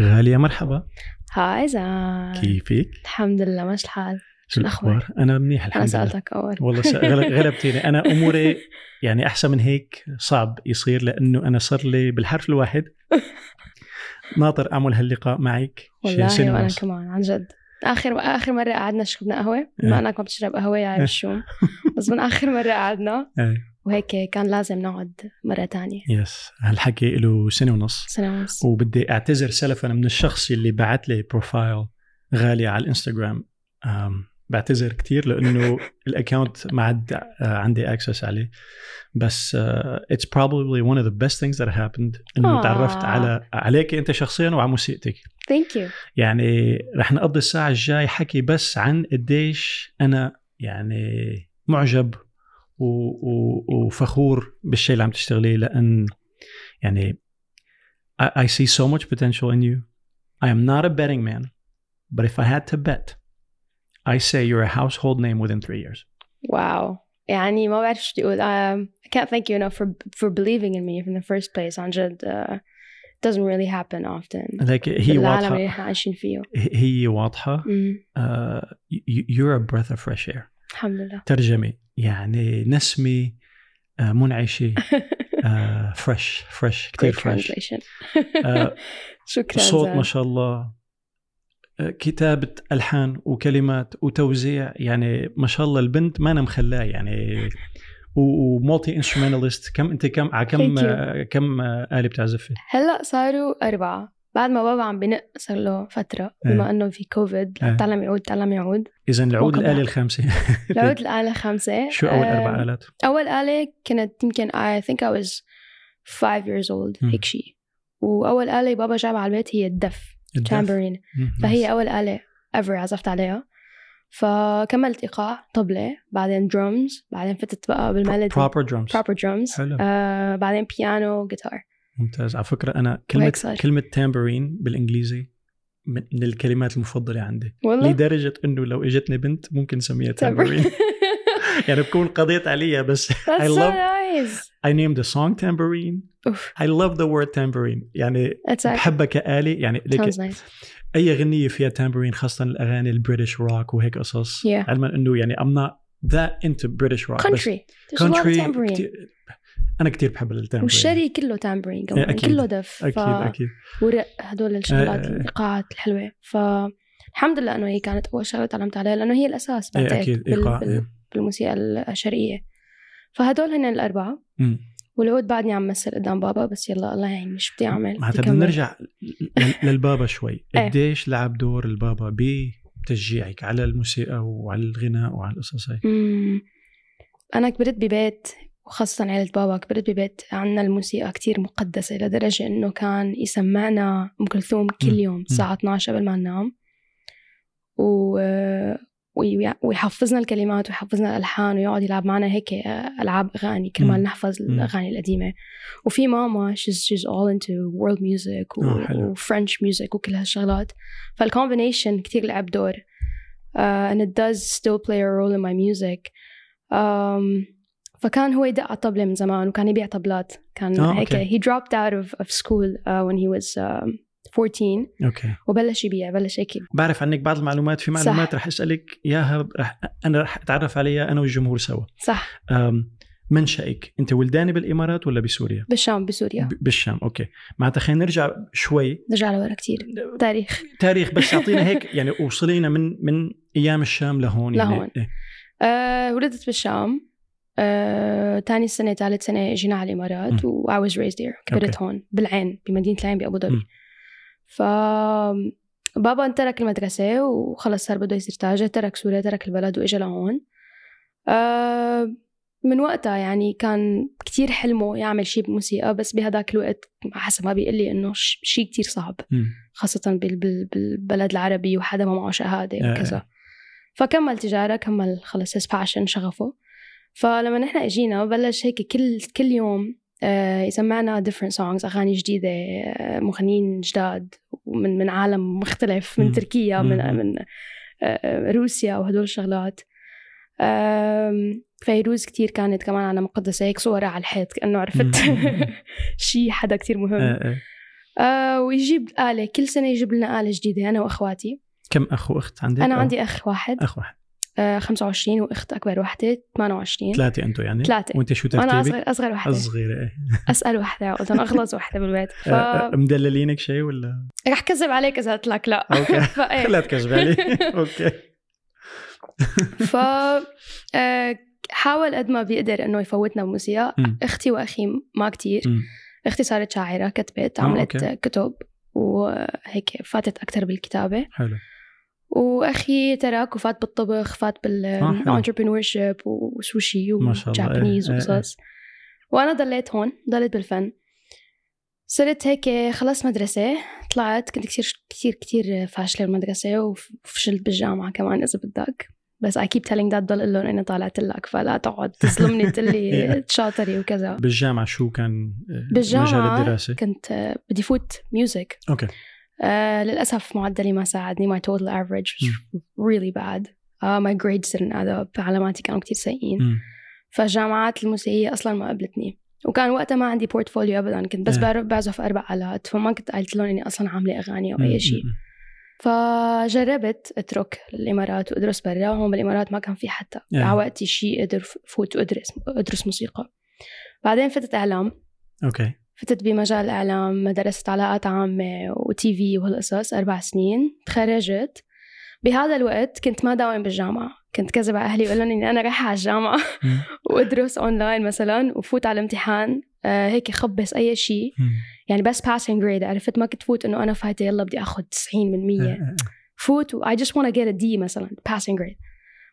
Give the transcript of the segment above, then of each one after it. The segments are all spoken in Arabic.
غالية مرحبا. هاي زان كيفك؟ الحمد لله ماشي الحال. شو الأخبار؟ أنا منيح الحمد أنا لله. سألتك أول. والله س- غل- غلبتيني. أنا أموري يعني أحسن من هيك صعب يصير لأنه أنا صار لي بالحرف الواحد ناطر أعمل هاللقاء معك. والله سنة ونص. كمان عن جد. آخر آخر مرة قعدنا شربنا قهوة. إيه. بما أنك ما بتشرب قهوة يا الشوم بس من آخر مرة قعدنا. إيه. وهيك كان لازم نقعد مرة تانية. بس هالحكي له سنة ونص. سنة ونص. وبدي أعتذر سلفا من الشخص اللي بعت لي profile غالي على الانستغرام بعتذر كثير لأنه ال account ما عاد آه، عندي access عليه. بس it's probably one of the best things that happened. إنه آه. تعرفت على عليك أنت شخصيا وعلى موسيقتك. thank you يعني رح نقضي الساعة الجاي حكي بس عن قديش أنا يعني معجب وفخور بالشيء اللي عم تشتغليه لان يعني I, I see so much potential in you. I am not a betting man, but if I had to bet, I say you're a household name within three years. واو يعني ما بعرف شو بدي أقول um, I can't thank you enough for for believing in me from the first place عن جد uh, it doesn't really happen often Like هي بالعالم اللي واضحة احنا عايشين فيه هي واضحة أمم، uh, you- you're a breath of fresh air الحمد لله ترجمة يعني fresh fresh كتير great fresh translation uh, شكرا صوت. ما شاء الله آه، كتابة ألحان وكلمات وتوزيع يعني ما شاء الله البنت ما أنا مخلاه يعني ومالتي انسترومنتالست كم أنت كم على كم. آه، كم آه، آلة بتعزفي؟ هلأ صاروا أربعة بعد ما بابا عم بنق صار له فترة بما إنه في كوفيد إيه. تعلمي عود تعلمي عود إذا العود وقبل. الآلة الخامسة العود الآلة خمسة شو أول آم، أربع آلات؟ أول آلة كانت يمكن I think I was five years old. هيك شيء وأول آلة بابا جابها على البيت هي الدف. tambourine فهي. أول آلة ever عزفت عليها فكملت إيقاع طبلة بعدين درمز بعدين فتت بقى بال melody proper drums proper drums حلو. آه بعدين بيانو جيتار ممتاز. على فكرة أنا كلمة صار. كلمة tambourine بالإنجليزي من الكلمات المفضلة عندي. والله؟ لدرجة إنه لو إجتني بنت ممكن نسميها tambourine tambourine يعني بكون قضيت عليها بس That's I so love nice. I named the song tambourine. أوف. I love the word tambourine. يعني That's بحبها كآلة. يعني لك nice. أي غنية فيها tambourine خاصة الأغاني ال British rock وهيك قصص. Yeah. علما إنه يعني I'm not that into British rock country. There's a lot of country tambourine. أنا كتير بحب ال tambourine والشري كله tambourine كمان أكيد. كله دف أكيد ف... أكيد ورق هدول الشغلات آه، آه. الإيقاعات الحلوة فالحمد لله إنه هي كانت أول شغلة تعلمت عليها لأنه هي الأساس إيه بعتقد أكيد بال... إيقاع بال... إيه. بالموسيقى الشرقية فهدول هن الأربعة مم. والعود بعدني عم مثل قدام بابا بس يلا الله يعين شو بدي أعمل معناتها. بدنا نرجع لل- للبابا شوي إيه. قديش لعب دور البابا بتشجيعك على الموسيقى وعلى الغناء وعلى القصص هي أنا كبرت ببيت وخاصة عائلة بابا كبرت ببيت عنا الموسيقى كتير مقدسة لدرجة إنه كان يسمعنا أم كلثوم كل. يوم الساعة 12 قبل ما ننام و... وي- ويحفظنا الكلمات ويحفظنا الألحان ويقعد يلعب معنا هيك ألعاب أغاني كرمال. نحفظ. الأغاني القديمة وفي ماما she's, she's all into world music و, آه، حلو. و French music وكل هالشغلات فالcombination كتير لعب دور uh, and it does still play a role in my music um, فكان هو يدق على الطبلة من زمان وكان يبيع طبلات. كان آه، هيك okay. he dropped out of, of school uh, when he was um, 14 okay. وبلش يبيع بلش هيك. بعرف عنك بعض المعلومات في صح. معلومات رح أسألك إياها رح أنا رح أتعرف عليها أنا والجمهور سوا. صح. منشأك أنت ولداني بالإمارات ولا بسوريا؟ بالشام بسوريا. بالشام okay. معناتها خلينا نرجع شوي. نرجع لورا كتير. تاريخ. تاريخ بس أعطينا هيك يعني وصلينا من من أيام الشام لهون يعني. لهون. إيه. آه ولدت بالشام. آه، تاني سنة ثالث سنة جينا على الإمارات. و I was raised here كبرت أوكي. هون بالعين بمدينة العين بأبو ظبي. ف بابا ترك المدرسة وخلص صار بده يصير تاجر ترك سوريا ترك البلد وإجا لهون آه، من وقتها يعني كان كتير حلمه يعمل شيء بموسيقى بس بهداك الوقت حسب ما بيقول لي إنه ش- شيء كتير صعب. خاصة بال- بال- بالبلد العربي وحدا ما معه شهادة آه. وكذا فكمل تجارة كمل خلص passion شغفه فلما نحن اجينا بلش هيك كل كل يوم آه، يسمعنا different songs أغاني جديدة آه، مغنيين جداد من من عالم مختلف من. تركيا من. من آه، روسيا وهدول الشغلات. فيروز كتير كانت كمان على مقدسة هيك صورها على الحيط كأنه عرفت مم. شي حدا كتير مهم. ويجيب آلة كل سنة يجيب لنا آلة جديدة أنا وأخواتي. كم أخ وأخت عندك؟ أنا عندي أخ واحد. أخ واحد. آه 25 وأخت أكبر وحدة 28 ثلاثة أنتم يعني؟ ثلاثة. وأنت شو ترتيبك؟ أصغر أصغر وحدة. صغيره إيه. أسأل وحدة قلت أنا أغلظ وحدة بالبيت ف آه، آه، مدللينك شيء ولا؟ رح كذب عليك إذا قلت لك لا. okay. خليها تكذب علي. okay. ف آه، حاول قد ما بيقدر إنه يفوتنا بموسيقى. أختي وأخي ما كتير. مم. أختي صارت شاعرة كتبت آه، عملت. كتب وهيك فاتت أكثر بالكتابة. حلو. وأخي ترك وفات بالطبخ فات آه، حلو. بال entrepreneurship وسوشي و Japanese إيه، إيه، وقصص. وأنا ضليت هون ضليت بالفن. صرت هيك خلصت مدرسة طلعت كنت كتير كتير كتير فاشلة بالمدرسة وفشلت بالجامعة كمان إذا بدك. بس I keep telling dad ضل لهم إني طالعت لك فلا تقعد تظلمني تقول لي شاطري وكذا. بالجامعة شو كان آه، بالجامعة مجال الدراسة؟ كنت آه، بدي فوت music okay. آه للأسف معدلي ما ساعدني. My total average was really bad. uh, my grades didn't add up. علاماتي كانوا كتير سيئين. فالجامعات الموسيقية أصلا ما قبلتني. وكان وقتها ما عندي portfolio أبدا. كنت بس. بعرف بعزف أربع آلات. فما كنت قلت لهم إني أصلا عاملة أغاني أو أي شيء. فجربت أترك الإمارات وأدرس برا. هون بالإمارات ما كان في حتى إيه. على وقتي شيء أقدر فوت وادرس أدرس موسيقى. بعدين فتت إعلام. okay. فتت بمجال الاعلام درست علاقات عامة و TV وهالقصص أربع سنين تخرجت. بهذا الوقت كنت ما داوم بالجامعة. كنت كذب على أهلي وقول لهم اني أنا رايحة على الجامعة. مم. وأدرس اونلاين مثلا وفوت على الامتحان. آه هيك خبص أي شيء. يعني بس passing grade عرفت؟ ما كنت فوت إنه أنا فايتة يلا بدي آخذ 90% آه، آه، فوت و I just want to get a D مثلا passing grade.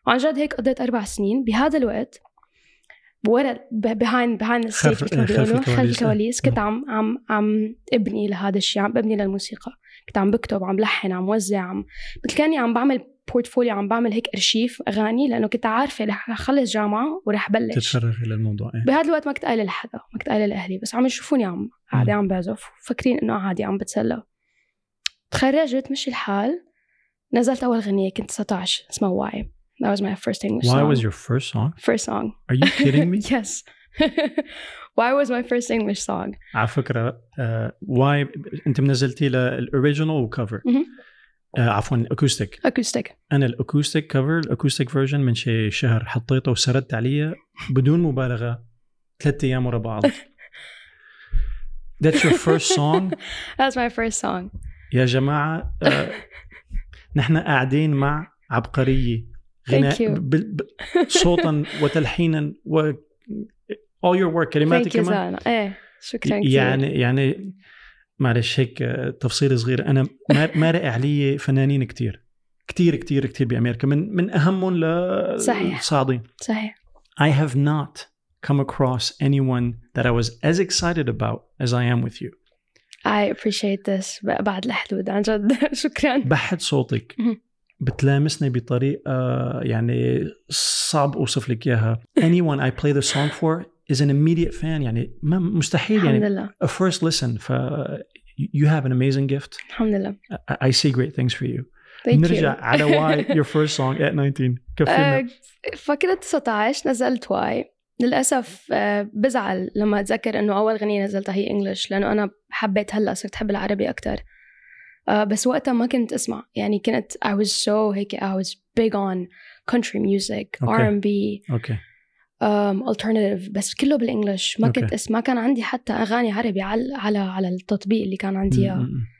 وعن جد هيك قضيت أربع سنين. بهذا الوقت ورا ب- behind behind the stage خلف- مثل ما خلف بيقولوا خلف الكواليس. كنت عم عم عم ابني لهذا الشيء عم ببني للموسيقى. كنت عم بكتب عم لحن عم وزع عم مثل كاني عم بعمل portfolio عم بعمل هيك ارشيف أغاني لأنه كنت عارفة رح أخلص جامعة ورح بلش. تتفرغي للموضوع إيه. بهذا الوقت ما كنت قايلة لحدا ما كنت قايلة لأهلي بس عم يشوفوني عم قاعدة عم بعزف. فاكرين إنه عادي عم بتسلى. تخرجت مشي الحال نزلت أول غنيه كنت 19 اسمها واي That was my first English Why song. was your first song? first song? Are you kidding me? yes. Why was my first English song? على فكرة uh, why انت منزلتي للاوريجينال وكفر مهم. uh, عفوا الاكوستيك Acoustic. انا الاكوستيك كفر الاكوستيك فيرجن من شي شهر حطيته وسردت عليه بدون مبالغة ثلاث ايام ورا بعض That's your first song That's my first song. يا جماعة uh, نحن قاعدين مع عبقرية غناء صوتا وتلحينا و all your work كلماتك كمان. إيه شكرا كثير. يعني يعني معلش هيك آه، تفصيل صغير أنا ما- مارق علي فنانين كتير كتير كتير كتير بأمريكا من من أهمهم صحيح. لصاعدين صحيح. I have not come across anyone that I was as excited about as I am with you I appreciate this بعد الحدود عن جد شكرا. بحد صوتك. بتلامسني بطريقة يعني صعب أوصف لك إياها. Anyone I play the song for is an immediate fan. يعني ما مستحيل الحمد يعني لله. a first listen. ف you have an amazing gift. الحمد لله. I see great things for you. Thank you. نرجع على Why your first song at 19 كفينا. آه، فكرة 19 نزلت Why للأسف آه، بزعل لما أتذكر إنه أول غنية نزلتها هي English لأنه أنا حبيت هلأ صرت أحب العربي أكتر. آه، بس وقتها ما كنت أسمع يعني كنت I was so هيك I was big on country music okay. R&B أوكي um, alternative بس كله بال English ما okay. كنت أسمع ما كان عندي حتى أغاني عربي على على على التطبيق اللي كان عندي م- م-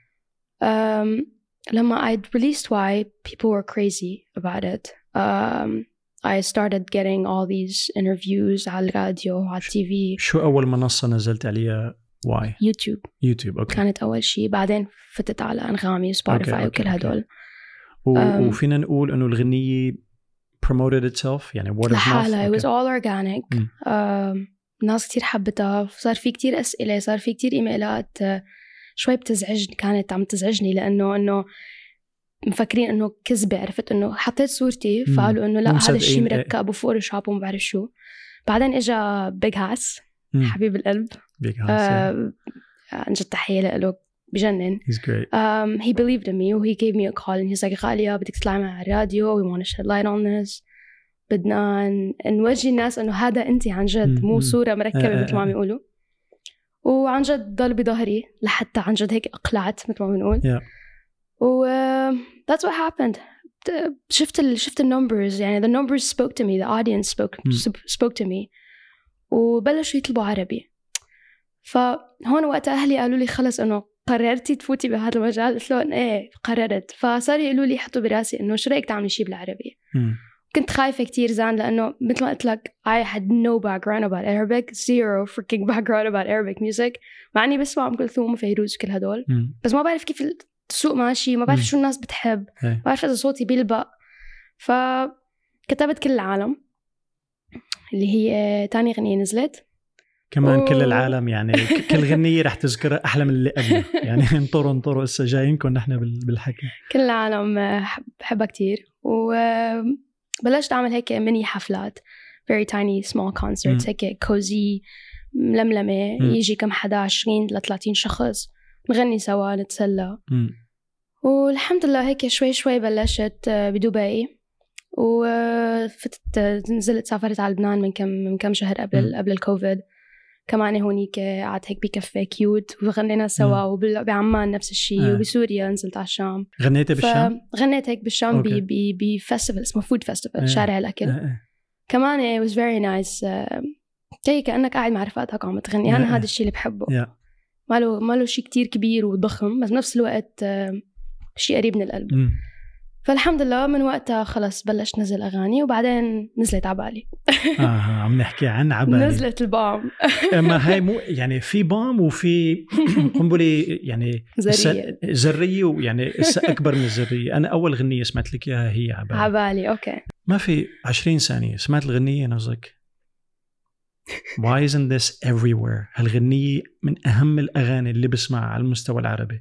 Um, لما I'd released Why, people were crazy about it. Um, I started getting all these interviews على الراديو على ال TV شو أول منصة نزلت عليها why? يوتيوب يوتيوب okay كانت أول شيء بعدين فتت على أنغامي وسبوتيفاي وكل. هدول. و-. وفينا نقول إنه الغنية promoted itself يعني word of mouth لحالها. It was all organic. ناس كتير حبتها. صار في كتير أسئلة صار في كتير إيميلات. uh, شوي بتزعجني كانت عم تزعجني لأنه إنه مفكرين إنه كذبة. عرفت؟ إنه حطيت صورتي. فقالوا إنه لا هذا الشيء إيه. مركب وفوتوشوب وما بعرف شو. بعدين اجى بيج هاس. حبيب القلب. Big house. آه عن جد تحية له بجنن He's great. um, he believed in me he gave me a call and he's like غالية بدك تطلعي مع الراديو we want to shed light on this بدنا ن- نورجي الناس إنه هذا أنت عن جد مو مم. صورة آه، آه، مثل ما عم. يقولوا وعن جد ضل بظهري لحتى عن جد هيك أقلعت مثل ما بنقول Yeah. و that's what happened شفت ال شفت النمبرز يعني the numbers spoke to me the audience spoke spoke to me وبلشوا يطلبوا عربي فهون وقتها أهلي قالوا لي خلص إنه قررتي تفوتي بهذا المجال قلت لهم إيه قررت فصار يقولوا لي يحطوا براسي إنه شو رأيك تعملي شيء بالعربي. كنت خايفة كتير زان لأنه مثل ما قلت لك I had no background about Arabic zero freaking background about Arabic music مع إني بسمع أم كلثوم وفيروز وكل هدول مم. بس ما بعرف كيف السوق ماشي ما بعرف مم. شو الناس بتحب إيه. ما بعرف إذا صوتي بيلبق فكتبت كل العالم اللي هي تاني غنية نزلت كمان كل أوه. العالم يعني كل غنية رح تذكرها أحلى من اللي قبلها يعني انطروا انطروا هسه جايينكم نحن بال- بالحكي كل العالم آه، حب- بحبها كتير وبلشت أعمل هيك ميني حفلات very tiny small concerts. هيك cozy ململمة مم. يجي كم حدا 20 ل 30 شخص نغني سوا نتسلى. والحمد لله هيك شوي شوي بلشت آه، بدبي وفتت آه، نزلت سافرت على لبنان من كم من كم شهر قبل مم. قبل الكوفيد كمان هونيك قعدت هيك ب café cute وغنينا سوا وبعمان نفس الشيء آه. وبسوريا نزلت على الشام غنيتي بالشام؟ فغنيت هيك بالشام okay. ب- ب- ب festival اسمه Food Festival إيه. شارع الأكل إيه، إيه. كمان it was very nice آه، زي كأنك قاعد مع رفقاتك عم تغني إيه. أنا هذا الشيء اللي بحبه. ما له ما له شيء كتير كبير وضخم بس بنفس الوقت آه، شيء قريب من القلب. فالحمد لله من وقتها خلص بلش نزل أغاني وبعدين نزلت عبالي آه عم نحكي عن عبالي نزلت ال bomb. اما هاي مو يعني في bomb وفي قنبلة يعني ذرية. س- ذرية ويعني أكبر من الذرية. أنا أول غنية سمعت لك إياها هي عبالي عبالي أوكي. ما في 20 ثانية سمعت الغنية قصدك Why isn't this everywhere؟ هالغنية من أهم الأغاني اللي بسمعها على المستوى العربي.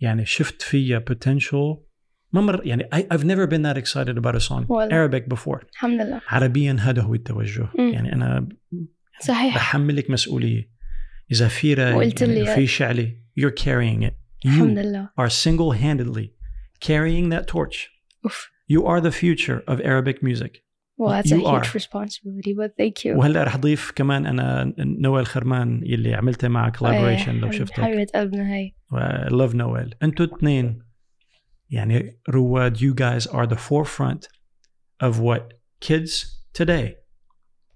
يعني شفت فيها potential ما مر يعني I, I've never been that excited about a song والله. Arabic before. الحمد لله عربيا هذا هو التوجه. مم. يعني أنا صحيح بحملك مسؤولية. إذا في راي وقلت يعني لي- في شعلي you're carrying it. الحمد You لله are single-handedly carrying that torch. اوف You are the future of Arabic music. well that's a You huge are. responsibility but thank you وهلا رح ضيف كمان انا نوال خرمان يلي عملتها مع collaboration لو إيه، شفتك حبيبة قلبنا هي لاف نوال انتوا الاثنين يعني رواد you guys are the forefront of what kids today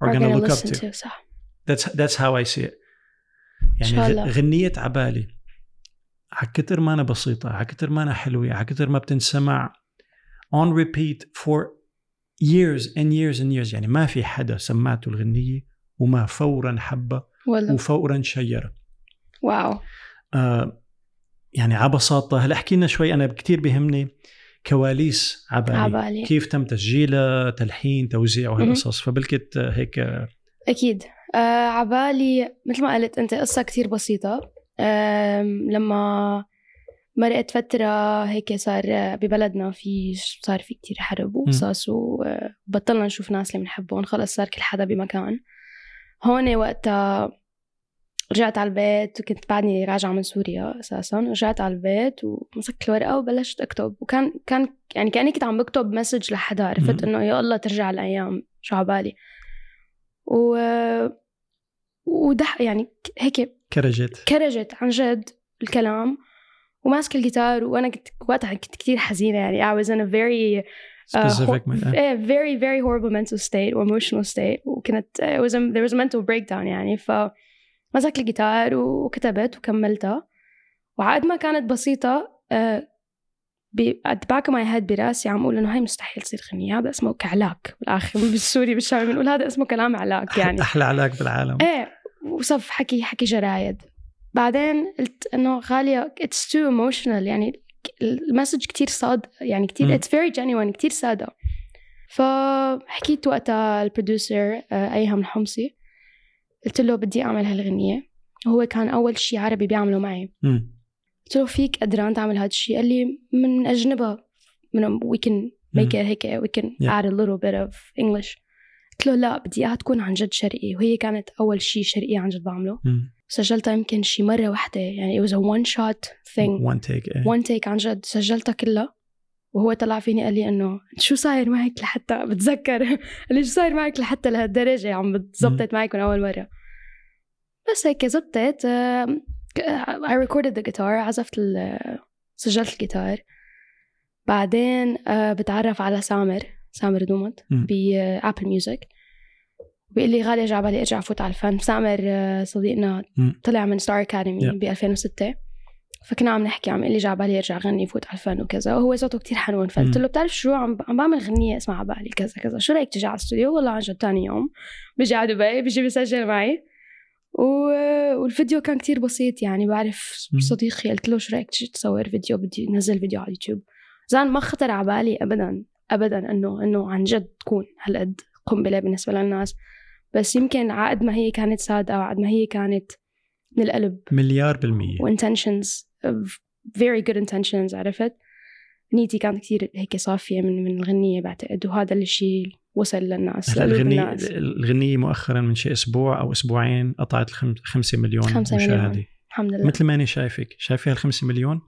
are We're going to gonna look up listen to. to صح that's that's how I see it. إن يعني شاء غ- الله. غنية عبالي على كتر ما أنا بسيطة على كتر ما أنا حلوة على كتر ما بتنسمع on repeat for years and years and years. يعني ما في حدا سمعته الغنية وما فورا حبها والله وفورا شيرها واو آه يعني على بساطة هلا احكي لنا شوي أنا كتير بيهمني كواليس عبالي, عبالي. كيف تم تسجيلها تلحين توزيع وهالقصص فبلكت آه، هيك آه، أكيد. آه عبالي مثل ما قلت أنت قصة كتير بسيطة. آم، لما مرقت فترة هيك صار ببلدنا في صار في كتير حرب وقصص وبطلنا نشوف ناس اللي بنحبهم خلص صار كل حدا بمكان. هون وقتها رجعت على البيت وكنت بعدني راجعة من سوريا أساسا رجعت على البيت ومسكت الورقة وبلشت أكتب. وكان كان يعني كأني كنت عم بكتب مسج لحدا عرفت. إنه يا الله ترجع الأيام شو عبالي و ودح يعني هيك كرجت. كرجت عن جد الكلام. وماسكة الجيتار وأنا كنت وقتها كنت كثير حزينة يعني I was in a very uh, specific hor- من- eh, very very horrible mental state or emotional state. وكانت it was a, there was a mental breakdown يعني فمسكت الجيتار وكتبت وكملتها. وعقد ما كانت بسيطة ب at the back of my head براسي عم أقول إنه هاي مستحيل تصير غنية هذا اسمه علاك بالآخر بالسوري بالشام بنقول هذا اسمه كلام علاك يعني. أحلى علاك بالعالم. إيه وصف حكي حكي جرايد. بعدين قلت إنه غالية it's too emotional يعني ال message كتير sad يعني كتير it's very genuine كتير سادة. فحكيت وقتها ال producer آه، أيهم الحمصي قلت له بدي أعمل هالغنية. هو كان أول شي عربي بيعمله معي. قلت له فيك قدران تعمل هذا الشيء قال لي من أجنبها من we can make it هيك we can Yeah. add a little bit of English. قلت له لا بدي إياها تكون عن جد شرقي وهي كانت أول شيء شرقي عن جد بعمله. مم. سجلتها يمكن شي مرة واحدة يعني it was a one shot thing. One take إيه. one take عن جد. سجلتها كلها. وهو طلع فيني قال لي إنه شو صاير معك لحتى بتذكر؟ قال لي شو صاير معك لحتى لهالدرجة عم بتزبطت معك من أول مرة. بس هيك زبطت آه، I recorded the guitar عزفت سجلت الجيتار. بعدين آه، بتعرف على سامر سامر دومت. Babel Music بيقول لي غالية جا بالي ارجع أفوت على الفن. سامر آه، صديقنا. طلع من ستار اكاديمي. ب 2006 فكنا عم نحكي عم يقول لي جا بالي ارجع غني فوت على الفن وكذا. وهو صوته كتير حنون فقلت. له بتعرف شو عم عم بعمل غنية اسمها على بالي كذا كذا. شو رأيك تجي على الاستوديو؟ والله عن جد تاني يوم. بيجي على دبي بيجي بيسجل معي. و... والفيديو كان كتير بسيط يعني بعرف. صديقي. قلت له شو رأيك تجي تصور فيديو؟ بدي نزل فيديو على اليوتيوب. زان ما خطر على بالي ابدا ابدا إنه إنه عن جد تكون هالقد قنبلة بالنسبة للناس. بس يمكن عقد ما هي كانت صادقه وعقد ما هي كانت من القلب. مليار بالمية. وintentions. Very good intentions عرفت نيتي كانت كتير هيك صافية من من الغنية بعتقد وهذا الشيء وصل للناس الغنية. الغنية مؤخرا من شيء أسبوع أو أسبوعين قطعت الخم... خمسة مليون خمسة مليون. مشاهدة. الحمد لله. مثل ما أنا شايفك. شايفة هالخمسة مليون؟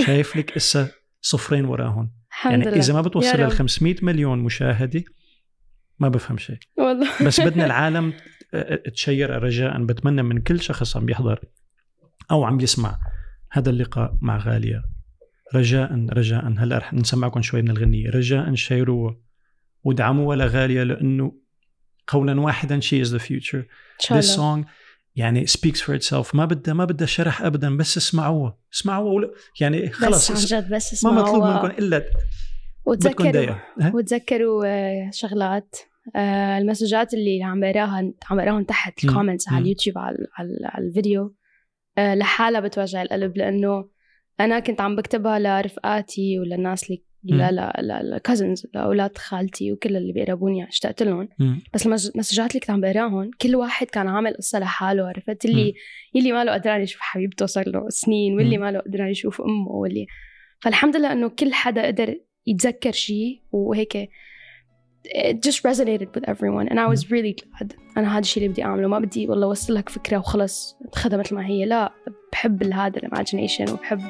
شايف لك إسا صفرين وراهم الحمد يعني لله. إذا ما بتوصل يا ل رب. 500 مليون مشاهدة ما بفهم شيء. والله. بس بدنا العالم تشير رجاء. بتمنى من كل شخص عم بيحضر أو عم يسمع هذا اللقاء مع غالية. رجاء رجاء. هلا رح نسمعكم شوي من الغنية. رجاء شيروها ودعموها لغالية لأنه قولا واحدا she is the future. this song يعني speaks for itself. ما بدها ما بدها شرح ابدا بس اسمعوها. اسمعوها ولا يعني خلص بس عن جد بس ما مطلوب منكم إلا وتذكروا؟ وتذكروا آه، شغلات آه، المسجات اللي عم بقراها عم بقراهم تحت. ال comments على. اليوتيوب على, على, على الفيديو. لحالها بتوجع القلب لأنه أنا كنت عم بكتبها لرفقاتي وللناس اللي. لا لا لا ل cousins لأولاد خالتي وكل اللي بيقربوني اشتقت لهم. بس المس- المسجات اللي كنت عم بقراهم كل واحد كان عامل قصة لحاله عرفت اللي يلي ما له قدران يشوف حبيبته صار له سنين واللي مم. ما له قدران يشوف أمه واللي فالحمد لله إنه كل حدا قدر يتذكر شيء وهيك it just resonated with everyone and I was really glad أنا هذا الشيء اللي بدي أعمله ما بدي والله أوصل لك فكرة وخلص تخدها مثل ما هي لا بحب هذا الإيماجينيشن وبحب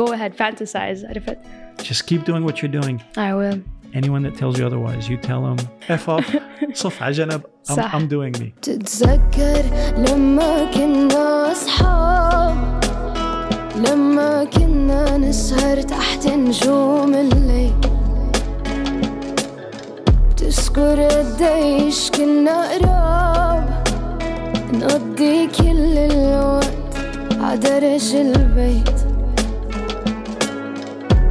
go ahead fantasize عرفت؟ Just keep doing what you're doing. I will. Anyone that tells you otherwise you tell them F off صف على جنب. I'm. I'm doing me. تتذكر لما كنا أصحاب؟ لما كنا نسهر تحت نجوم الليل. تذكر قديش كنا قراب نقضي كل الوقت عدرج البيت.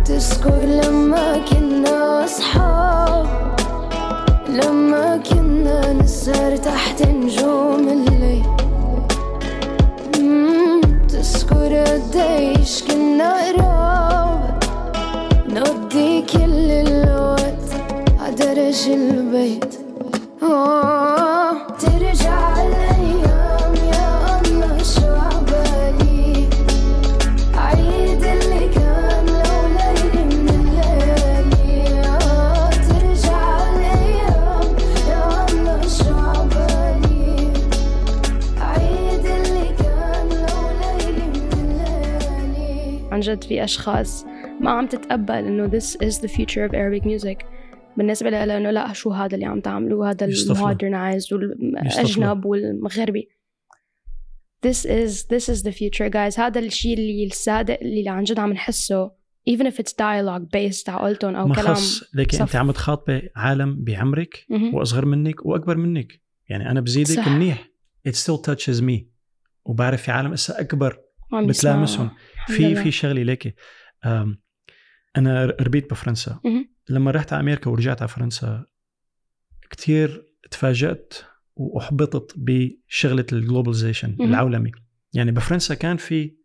تذكر لما كنا أصحاب لما كنا نسهر تحت نجوم الليل. تذكر قديش كنا قراب. عدرج البيت. آه، ترجع الأيام يا الله شو عبالي؟ عيد اللي كان لو ليلة من الليالي. آه، ترجع الأيام يا الله شو عبالي؟ عيد اللي كان لو ليلة من الليالي. عن جد في أشخاص ما عم تتقبل إنه this is the future of Arabic music. بالنسبة لها لأنه لا شو هذا اللي عم تعملوه هذا يصطفلوا. المودرنايزد والأجنب والمغربي this is this is the future guys هذا الشيء اللي الصادق اللي عن جد عم نحسه even if it's dialogue based على قولتهم أو ما كلام ليك أنت. عم تخاطبي عالم بعمرك. وأصغر منك وأكبر منك يعني أنا بزيدك صح. منيح it still touches me وبعرف في عالم هسه أكبر بتلامسهم في. في شغلة أم، أنا ربيت بفرنسا. لما رحت على أمريكا ورجعت على فرنسا كتير تفاجأت وأحبطت بشغلة ال globalization مهم. العولمي يعني بفرنسا كان في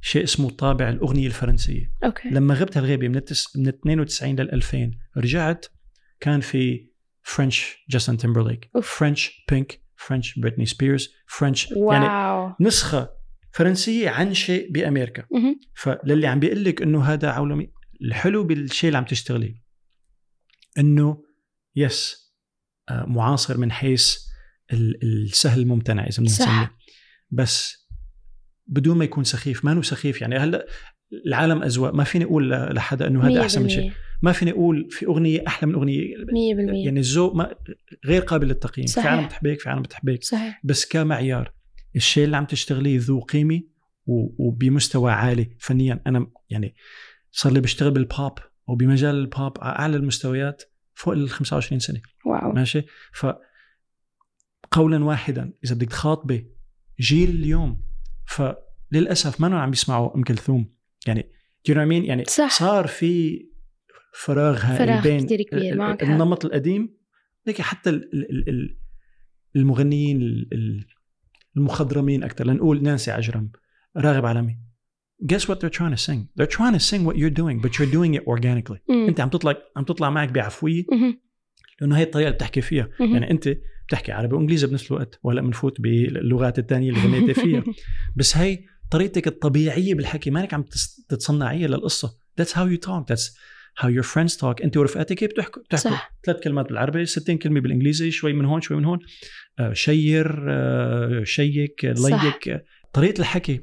شيء اسمه طابع الأغنية الفرنسية okay لما غبت هالغيبة من التس... من 92 لل 2000 رجعت كان في French Justin Timberlake. French Pink French Britney Spears French يعني نسخة فرنسية عن شيء بأمريكا. فللي عم بيقول لك إنه هذا عولمي الحلو بالشيء اللي عم تشتغليه. إنه يس آه، معاصر من حيث ال- السهل الممتنع إذا بدنا. نسميه. بس بدون ما يكون سخيف ما هو سخيف يعني. هلأ العالم أذواق. ما فيني أقول لحدا إنه هذا أحسن من شيء. ما فيني أقول في أغنية أحلى من أغنية. 100% يعني الذوق ما غير قابل للتقييم. في صحيح. عالم بتحبك في عالم بتحبك صحيح. بس كمعيار الشيء اللي عم تشتغليه ذو قيمة وبمستوى عالي فنيا. أنا يعني صار لي بشتغل بالبوب وبمجال البوب على أعلى المستويات فوق ال 25 سنة واو ماشي ف قولا واحدا إذا بدك تخاطبي جيل اليوم فللاسف ما عم بيسمعوا أم كلثوم يعني you know I mean؟ يعني صح. صار في فراغ هائل بين كبير،. النمط القديم لكن حتى ال- ال- ال- المغنيين ال- ال- المخضرمين أكثر لنقول نانسي عجرم راغب علامي guess what they're trying to sing they're trying to sing what you're doing but you're doing it organically مم. انت عم تطلع عم تطلع معك بعفوية. لأنه هي الطريقة اللي بتحكي فيها. يعني انت بتحكي عربي وانجليزي بنفس الوقت وهلا بنفوت باللغات الثانية اللي غنيتي فيها بس هي طريقتك الطبيعية بالحكي مانك عم تتصنعيها للقصة that's how you talk that's how your friends talk انت ورفقاتك كيف بتحكوا بتحكوا. ثلاث كلمات بالعربي 60 كلمة بالإنجليزي شوي من هون شوي من هون آه، شير آه، شيك. ليك طريقة الحكي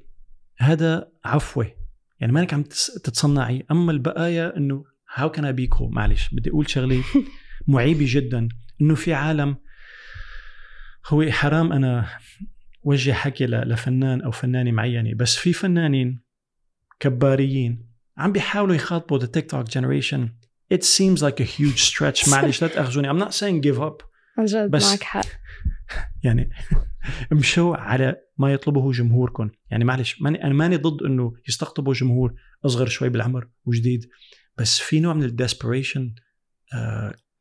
هذا عفوه يعني مانك عم تتصنعي. أما البقايا إنه how can be cool معلش بدي أقول شغلة معيبة جدا. إنه في عالم هو حرام أنا وجه حكي لفنان أو فنانة معينة بس في فنانين كباريين عم بيحاولوا يخاطبوا the TikTok generation. It seems like a huge stretch. معلش لا تأخذوني. I'm not saying give up. عن جد بس- معك حق. يعني امشوا على ما يطلبه جمهوركم يعني معلش ماني أنا ماني ضد إنه يستقطبوا جمهور أصغر شوي بالعمر وجديد بس في نوع من الديسبريشن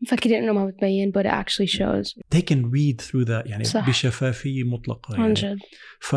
مفكرين إنه ما بتبين but it actually shows they can read through that يعني صح. بشفافية مطلقة عن يعني جد ف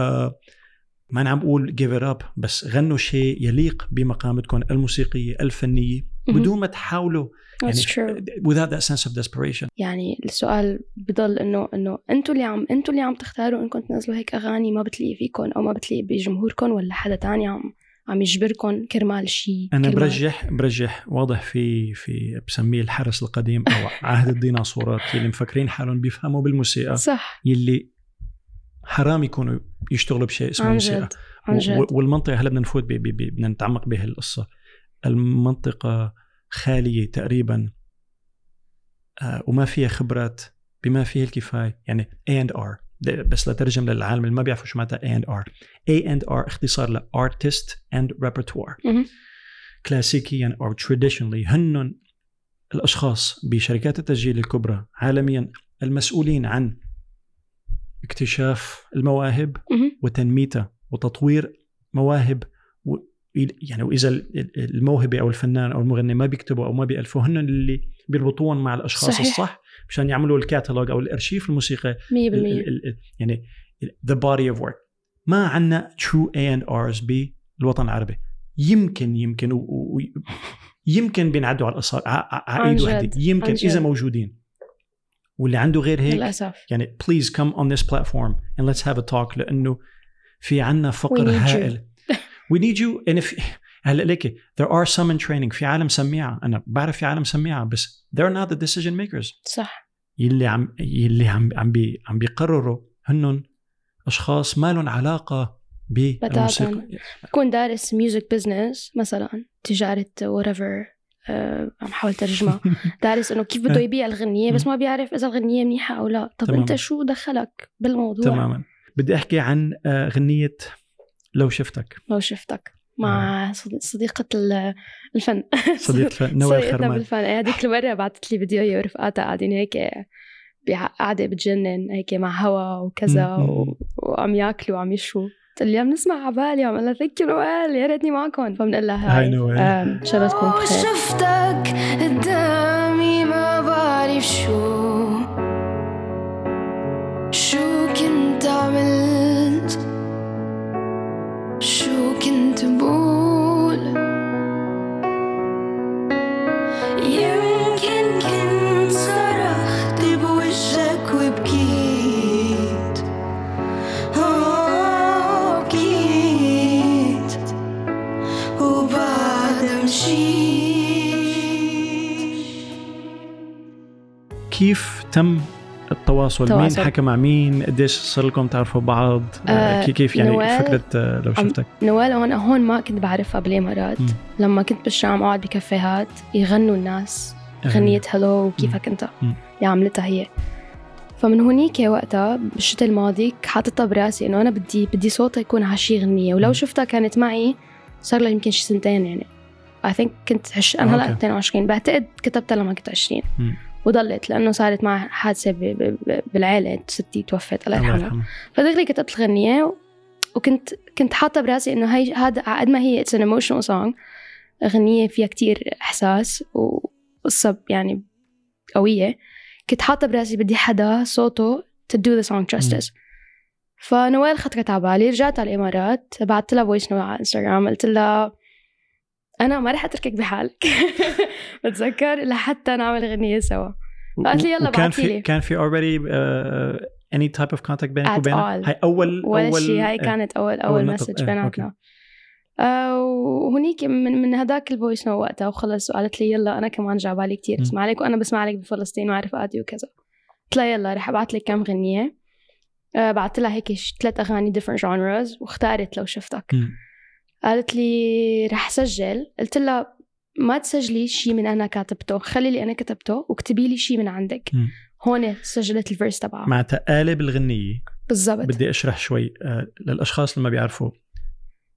ما أنا عم بقول give it up بس غنوا شيء يليق بمقامتكم الموسيقية الفنية. بدون ما تحاولوا That's true. without that sense of desperation. يعني السؤال بضل إنه إنه أنتوا اللي عم أنتوا اللي عم تختاروا إنكم تنزلوا هيك أغاني ما بتليق فيكم أو ما بتليق بجمهوركم ولا حدا تاني عم عم يجبركم كرمال شيء أنا كرمال- برجح برجح واضح في في بسميه الحرس القديم أو عهد الديناصورات اللي مفكرين حالهم بيفهموا بالموسيقى. صح. يلي حرام يكونوا يشتغلوا بشيء اسمه موسيقى. عن جد. والمنطقة هلا بدنا نفوت بدنا نتعمق بهالقصة. المنطقة خالية تقريبا آه، وما فيها خبرات بما فيه الكفاية يعني A and R ده بس لترجم للعالم اللي ما بيعرفوا شو معناتها A and R A and R اختصار ل Artist and Repertoire مهم. كلاسيكيا أو traditionally هن الأشخاص بشركات التسجيل الكبرى عالميا المسؤولين عن اكتشاف المواهب. وتنميتها وتطوير مواهب يعني واذا ال- ال- الموهبة أو الفنان أو المغني ما بيكتبوا أو ما بيالفوا هن اللي بيربطوهم مع الأشخاص صحيح. الصح مشان يعملوا الكاتالوج أو الأرشيف الموسيقي مية ال- بالمية. ال- ال- يعني the body of work. ما عندنا true A&R's بالوطن العربي. يمكن يمكن و- و- يمكن بينعدوا على الاصابع ع- ع- عن ايد وحده يمكن. إذا موجودين. واللي عنده غير هيك للأسف. يعني please come on this platform and let's have a talk لأنه في عنا We فقر. هائل. We need you. And if هلا ليكي. There are some in training. في عالم سميعة. أنا بعرف في عالم سميعة بس they're not the decision makers. صح. يلي عم يلي عم عم بي عم بيقرروا هنن أشخاص ما لهم علاقة بالموسيقى. بكون دارس music business مثلا تجارة whatever آه، عم حاول ترجمها دارس إنه كيف بده يبيع الغنية بس ما بيعرف إذا الغنية منيحة أو لا. طب تماماً. انت شو دخلك بالموضوع؟ تماما. بدي أحكي عن آه، غنية لو شفتك. لو شفتك مع صديق- صديقة ال- الفن. صديقة نوال صديقتنا خرمان بالفن. إيه، هذيك المرة بعثت لي فيديو هي ورفقاتها قاعدين هيك قاعدة بتجنن هيك مع هوا وكذا. و... وعم ياكلوا وعم يشوا. قلت لي عم نسمع عبالي وعم لها thank you نوال يا ريتني معكم. فبنقول لها هاي نوال. إن شاء الله تكون بخير. شفتك قدامي ما بعرف شو. شو كنت بقول؟ يمكن كنت صرخت بوجهك وبكيت. آه، بكيت. وبعد مشيت. كيف تم التواصل مين. حكى مع مين قديش صار لكم تعرفوا بعض آه آه، كي- كيف يعني نوال- فكرة آه، لو شفتك نوال هون هون ما كنت بعرفها بالإمارات. لما كنت بالشام اقعد بكافيهات يغنوا الناس غنية هلو وكيفك أنت. اللي عملتها هي فمن هونيك وقتها بالشتاء الماضي حاططها براسي إنه أنا بدي بدي صوتها يكون على شي غنية ولو. شفتها كانت معي صار لها يمكن شي سنتين يعني I think كنت حش... أنا هلا okay. 22 بعتقد كتبتها لما كنت 20 مم. وضلت لأنه صارت معي حادثة. بالعيلة ستي توفت الله يرحمها. يرحمه فدغري كتبت الغنية و- وكنت كنت حاطة براسي إنه هي هذا قد ما هي it's an emotional song. غنية فيها كتير إحساس وقصة يعني قوية. كنت حاطة براسي بدي حدا صوته to do the song justice. فنوال خطرت على بالي رجعت على الإمارات بعثت لها voice note على انستغرام قلت لها أنا ما رح أتركك بحالك بتذكر لحتى نعمل غنية سوا فقالت لي يلا وكان في. كان في already uh, any type of contact بينك وبينها. هاي اول ولا اول شيء هاي إيه. كانت اول أول أول. message إيه، بيناتنا آه وهنيك من من هداك ال voice note وقتها وخلص وقالت لي يلا أنا كمان جا بالي كثير. اسمع لك وأنا بسمع لك بفلسطين وعارف رفقاتي وكذا قلت لها يلا رح أبعث لك كم غنية آه بعثت لها هيك ثلاث أغاني different genres واختارت لو شفتك. قالت لي رح سجل. قلت لها ما تسجلي شيء من أنا كاتبته خلي اللي أنا كتبته واكتبي لي شيء من عندك. مم. هون سجلت ال verse تبعها. معناتها قالب الغنية بالضبط. بدي أشرح شوي آه، للأشخاص اللي ما بيعرفوا.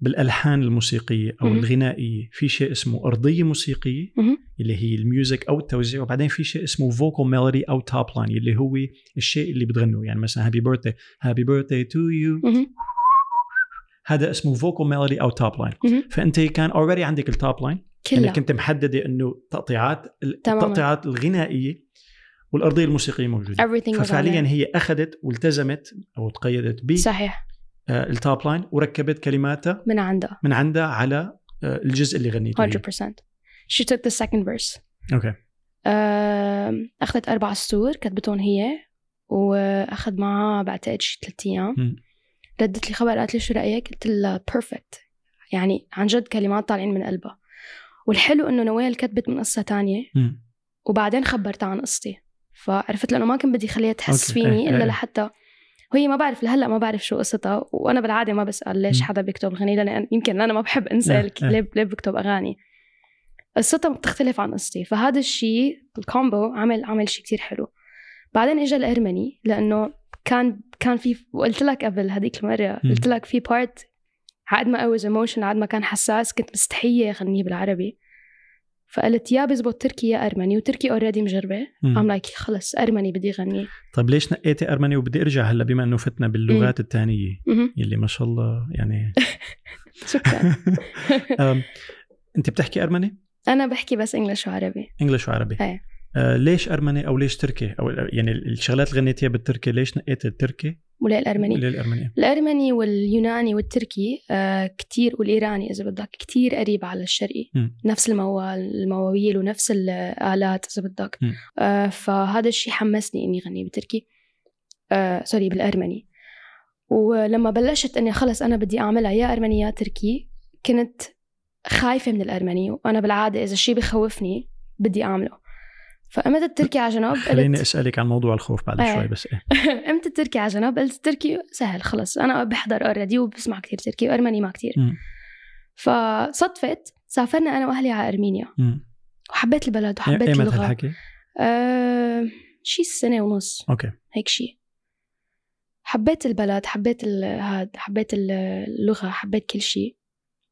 بالألحان الموسيقية أو مهم. الغنائية في شيء اسمه أرضية موسيقية مهم. اللي هي ال music أو التوزيع. وبعدين في شيء اسمه vocal melody أو top line اللي هو الشيء اللي بتغنوه. يعني مثلا happy birthday happy birthday to you. هذا اسمه vocal melody أو top line. فأنت كان already عندك ال top line يعني كلها كنت محددة إنه تقطيعات تماماً. التقطيعات الغنائية والأرضية الموسيقية موجودة everything ففعليا. هي أخذت والتزمت أو تقيدت صحيح بال top line وركبت كلماتها من عندها من عندها على آه، الجزء اللي غنيته هي. 100% she took the second verse okay آم، أخذت أربع سطور كتبتهم هي وأخذ معها بعتقد شي ثلاث أيام مم. ردت لي خبر قالت لي شو رأيك؟ قلت لها perfect يعني عن جد كلمات طالعين من قلبها والحلو إنه نوال كتبت من قصة تانية. وبعدين خبرتها عن قصتي فعرفت لأنه ما كنت بدي خليها تحس okay. فيني إيه، إلا إيه. لحتى وهي ما بعرف لهلأ ما بعرف شو قصتها وأنا بالعادة ما بسأل ليش. حدا بيكتب غني لأن يمكن أنا ما بحب إيه، انسى إيه. ليه ليه بكتب أغاني قصتها بتختلف عن قصتي فهذا الشيء ال combo عمل عمل شيء كتير حلو بعدين اجى الارمني لأنه كان كان في وقلت لك قبل هذيك المرة. قلت لك في part عقد ما was emotional عقد ما كان حساس كنت مستحية أغنيه بالعربي فقلت يا بزبط تركي يا أرمني وتركي already مجربة. I'm like خلص أرمني بدي غني طيب ليش نقيتي أرمني وبدي أرجع هلا بما إنه فتنا باللغات الثانية. يلي ما شاء الله يعني شكرا أنت بتحكي أرمني؟ أنا بحكي بس English وعربي English وعربي إيه. آه ليش أرمني أو ليش تركي؟ أو يعني الشغلات اللي غنيتيها بالتركي ليش نقيت التركي؟ ولا الارمني وليه الارمني؟ الأرمني واليوناني والتركي آه كتير والإيراني إذا بدك كتير قريب على الشرقي. مم. نفس الموال المواويل ونفس الآلات إذا بدك. آه فهذا الشيء حمسني إني أغني بتركي آه سوري بالأرمني. ولما بلشت إني خلص أنا بدي أعملها يا أرمني يا تركي كنت خايفة من الأرمني وأنا بالعادة إذا شيء بخوفني بدي أعمله. فقمت التركي على جنب خليني قلت أسألك عن موضوع الخوف بعد إيه. شوي بس إيه. قمت التركي على جنب قلت التركي سهل خلص. أنا بحضر already وبسمع كتير تركي وأرمني ما كتير. مم. فصدفت سافرنا أنا وأهلي على أرمينيا. وحبيت البلد وحبيت ايمت اللغة. هالحكي؟ أه شي سنة ونص. okay. هيك شي. حبيت البلد حبيت ال- هاد حبيت ال- اللغة حبيت كل شيء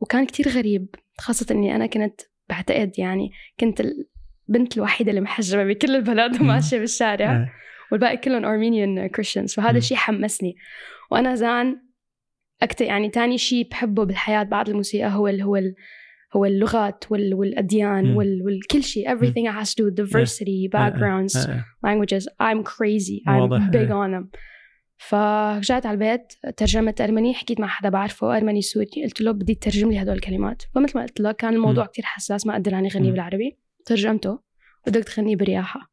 وكان كتير غريب خاصة إني أنا كنت بعتقد يعني كنت البنت الوحيدة اللي محجبة بكل البلد وماشيه بالشارع. إيه. والباقي كلهم Armenian Christians فهذا. الشيء حمسني. وأنا زان أكتر يعني تاني شيء بحبه بالحياة بعد الموسيقى هو ال هو ال هو اللغات وال والأديان مم. وال والكل شيء. everything it has to do with diversity backgrounds إيه، إيه. languages. I'm crazy. I'm واضح، big on them. فرجعت على البيت ترجمت أرمني. حكيت مع حدا بعرفه. أرمني سوري قلت له بدي تترجم لي هدول الكلمات. فمثل ما قلت لك كان الموضوع مم. كتير حساس. ما قدر اني اغني مم. بالعربي. ترجمته بدك تغني برياحة.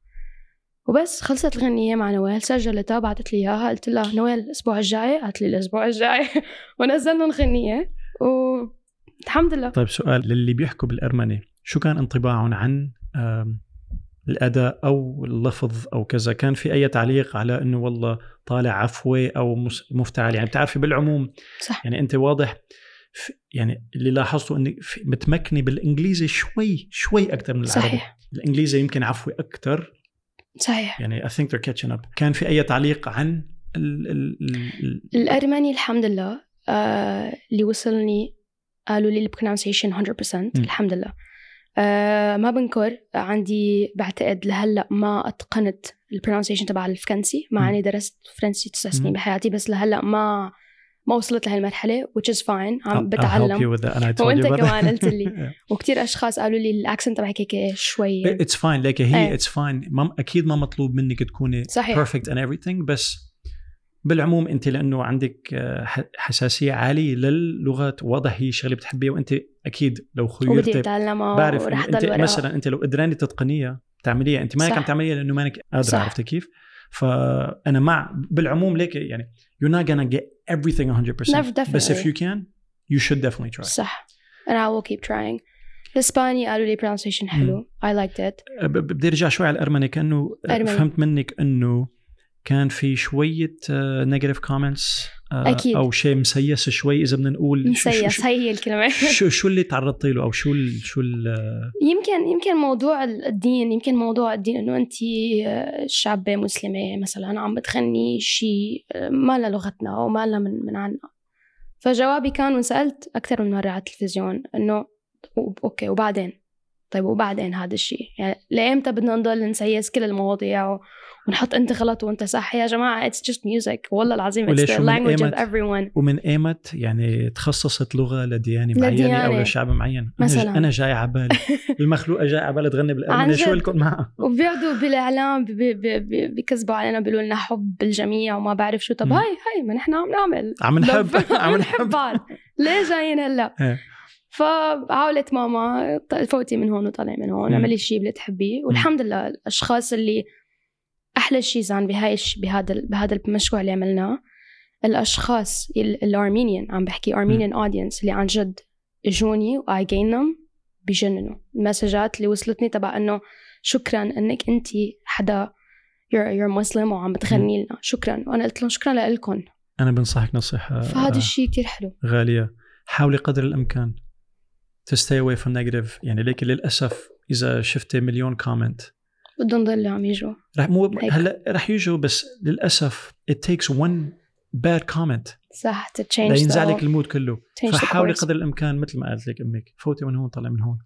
وبس خلصت الغنية مع نوال سجلتها بعثت لي إياها قلت لها نوال الأسبوع الجاي؟ قالت لي الأسبوع الجاي. ونزلنا الغنية والحمد لله. طيب سؤال للي بيحكوا بالارمني شو كان انطباعهم عن الأداء أو اللفظ أو كذا؟ كان في أي تعليق على إنه والله طالع عفوي أو مفتعل؟ يعني بتعرفي بالعموم صح. يعني أنت واضح يعني اللي لاحظته انك في- متمكنه بالإنجليزي شوي شوي أكثر من العربي. صحيح. الإنجليزي يمكن عفوي أكثر صحيح. يعني I think they're catching up. كان في أي تعليق عن ال ال ال الأرمني الحمد لله آه اللي وصلني قالوا لي ال pronunciation 100% الحمد لله. آه ما بنكر عندي بعتقد لهلأ ما أتقنت ال pronunciation تبع الفرنسي. مع. اني درست فرنسي تسع. سنين بحياتي بس لهلأ ما ما وصلت لهالمرحلة which is fine عم بتعلم about كمان. قلت لي. وكتير أشخاص قالوا لي الأكسنت تبعك هيك شوي It's fine لك هي fine ما أكيد ما مطلوب منك تكوني صحيح perfect and everything بس بالعموم أنت لأنه عندك آه، حساسية عالية للغات واضح هي شغلة بتحبيها وأنت أكيد لو خيرتي بعرف أنت مثلا أنت لو قدراني تتقنيها تعمليها أنت مانك. عم تعمليها لأنه مانك قادرة. عرفتي كيف؟ فأنا مع بالعموم ليك يعني you're not gonna get everything 100% Never, بس if definitely. you can you should definitely try صح and I will keep trying الاسباني قالوا لي pronunciation حلو I liked it ب- ب- بدي ارجع شوي على الارمني كانه آه، أرمني. فهمت منك انه كان في شويه نيجاتيف كومنتس أكيد. أو شيء مسيس شوي إذا بدنا نقول مسيس هي هي الكلمة. شو شو اللي تعرضتي له أو شو ال شو ال يمكن يمكن موضوع الدين يمكن موضوع الدين إنه أنت شابة مسلمة مثلا عم بتغني شيء ما له لغتنا أو ما له من من عنا. فجوابي كان وسالت أكثر من مرة على التلفزيون إنه أوكي وبعدين؟ طيب وبعدين هذا الشيء؟ يعني لايمتى بدنا نضل نسيس كل المواضيع و... ونحط انت غلط وانت صح يا جماعة it's just music والله العظيم the ومن language of إيمت؟ everyone ومن ايمت يعني تخصصت لغة لديانة معينة أو. لشعب معين مثلاً. أنا جاي على بالي المخلوقه جاي على بالي تغني بالارمني شو. لكم معها وبيقعدوا بالإعلام بي- بي- بي- بيكذبوا علينا بيقولوا لنا حب الجميع وما بعرف شو طب. هاي هاي ما نحن عم نعمل عم نحب عم نحب بعض ليه جايين هلأ إيه. فعقولة ماما فوتي من هون وطلعي من هون. اعملي الشيء اللي تحبيه والحمد لله الأشخاص اللي أحلى شيء زان بهاي بهذا بهذا المشروع اللي عملناه الأشخاص ال- ال Armenian عم بحكي Armenian audience اللي عن جد اجوني واي جين them بجننوا. المسجات اللي وصلتني تبع إنه شكرا إنك أنت حدا you're, you're Muslim وعم بتغني لنا. شكرا. وأنا قلت لهم شكرا لكم أنا بنصحك نصيحة فهذا آه، الشيء كتير حلو. غالية. حاولي قدر الإمكان to stay away from negative. يعني ليك للأسف إذا شفتي مليون comment بدهم ضل عم يجوا. رح مو. هلا رح يجوا بس للأسف it takes one bad comment. صح to change لينزع لك المود كله. فحاولي. قدر الإمكان مثل ما قالت لك أمك. فوتي من هون طلعي من هون.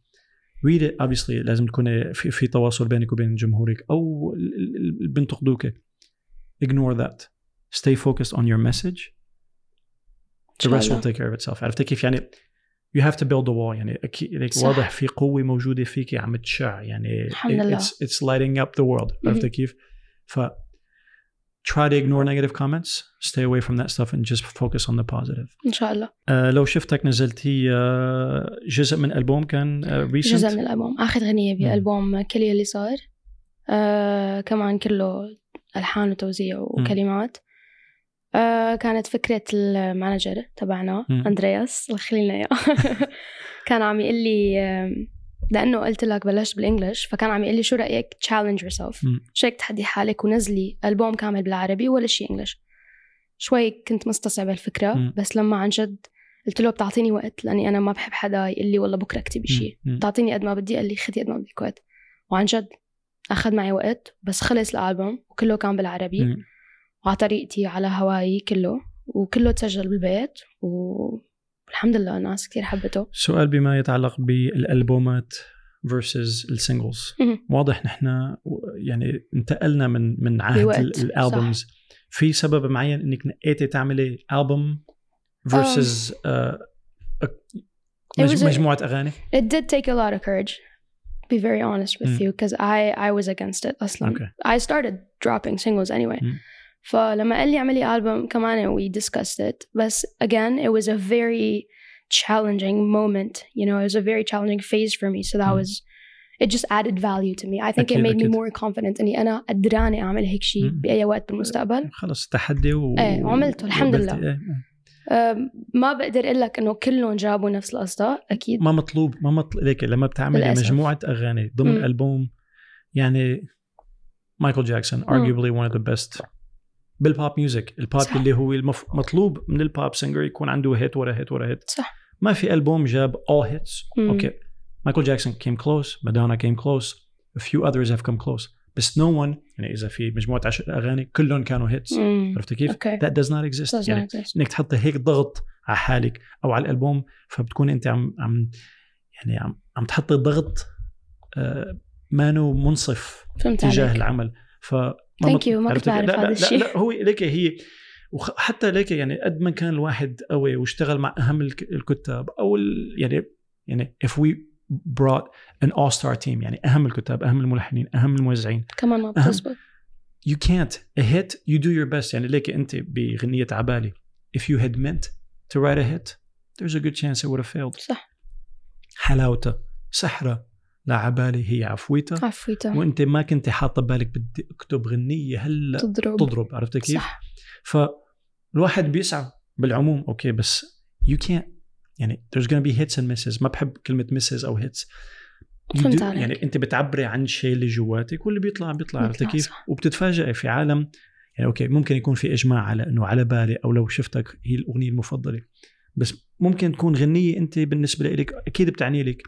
It obviously لازم تكون في, في تواصل بينك وبين جمهورك أو ال- ال- ال- اللي بنتقدوك ignore that. Stay focused on your message. The rest will take care of itself. عرفتي كيف؟ يعني you have to build a wall. يعني أكيد. واضح في قوة موجودة فيك عم تشع. يعني الحمد لله. it's it's lighting up the world. عرفتي كيف؟ ف try to ignore negative comments. Stay away from that stuff and just focus on the positive. إن شاء الله. آه لو شفتك نزلتي آه جزء من ألبوم كان آه recent جزء من الألبوم. آخر غنية مم. بالبوم كل اللي صار. آه كمان كله ألحان وتوزيع وكلمات. آه كانت فكرة المانجر تبعنا يخلي لنا إياه كان عم يقول لي آم، لأنه قلت لك بلشت بال English فكان عم يقول لي شو رأيك challenge yourself مم. شيك تحدي حالك ونزلي ألبوم كامل بالعربي ولا شيء English شوي كنت مستصعبة الفكرة مم. بس لما عن جد قلت له بتعطيني وقت لأني أنا ما بحب حدا يقول لي والله بكرة اكتبي شيء مم. مم. تعطيني قد ما بدي قال لي خدي قد ما بدك وقت وعن جد أخذ معي وقت بس خلص الألبوم وكله كان بالعربي مم. وعلى طريقتي على هواي كله وكله تسجل بالبيت والحمد لله الناس كثير حبته سؤال بما يتعلق بالألبومات versus مهم. واضح نحن يعني انتقلنا من من عهد الألبومز في سبب معين إنك نقيتي تعملي ألبوم versus آه، مجموعة أغاني It did take a lot of courage be very honest with Mm. you because I I was against it أصلا Okay. I started dropping singles anyway Mm. فلما قال لي اعملي album كمان we discussed it بس again it was a very challenging moment you know it was a very challenging phase for me so that Mm. was it just added value to me I think it أكيد، made me أكيد. more confident إني أنا قدراني أعمل هيك شيء Mm. بأي وقت بالمستقبل خلص تحدي و... إيه، وعملته، الحمد. لله. إيه، إيه. ما بقدر أقول لك إنه كلهم جابوا نفس القصة أكيد ما مطلوب ما مطلوب ليك لما للأسف. مجموعة أغاني ضمن. ألبوم يعني مايكل جاكسون arguably one of the best بال pop music ال pop صح. اللي هو المف... مطلوب من ال pop singer يكون عنده hit ورا hit ورا hit صح. ما في ألبوم جاب all hits. مم. okay. مايكل جاكسون came close. مادونا came close. A few others have come close. بس no, no one يعني إذا في مجموعة عشر أغاني كلهم كانوا hits. عرفت كيف؟ okay. That does not exist. Does not يعني exist. إنك تحطي هيك ضغط على حالك أو على الألبوم فبتكون أنت عم عم يعني عم عم تحطي ضغط آه مانو منصف فهمت تجاه عليك. العمل. ف Thank you، ما كنت بعرف هذا الشيء. لا, لا هو ليك هي وحتى ليك يعني قد ما كان الواحد قوي واشتغل مع أهم الك- الكتاب أو ال- يعني يعني if we brought an all star team يعني أهم الكتاب أهم الملحنين أهم الموزعين كمان ما بتزبط you can't. A hit you do your best. يعني ليك أنت بغنية عبالي. If you had meant to write a hit there's a good chance it would have failed. صح. حلاوتها سحرة لعبالي هي عفويتها عفويتة. وأنت ما كنت حاطة بالك بدي اكتب غنية هلا تضرب. تضرب عرفت كيف؟ صح. فالواحد بيسعى بالعموم okay بس you can't يعني there's gonna be hits and misses. ما بحب كلمة misses أو hits. فهمت عليك. يعني أنت بتعبري عن شيء اللي جواتك واللي بيطلع بيطلع عرفت كيف؟ وبتتفاجئي في عالم يعني okay ممكن يكون في إجماع على إنه على بالي أو لو شفتك هي الأغنية المفضلة. بس ممكن تكون غنية أنت بالنسبة لك أكيد بتعني لك.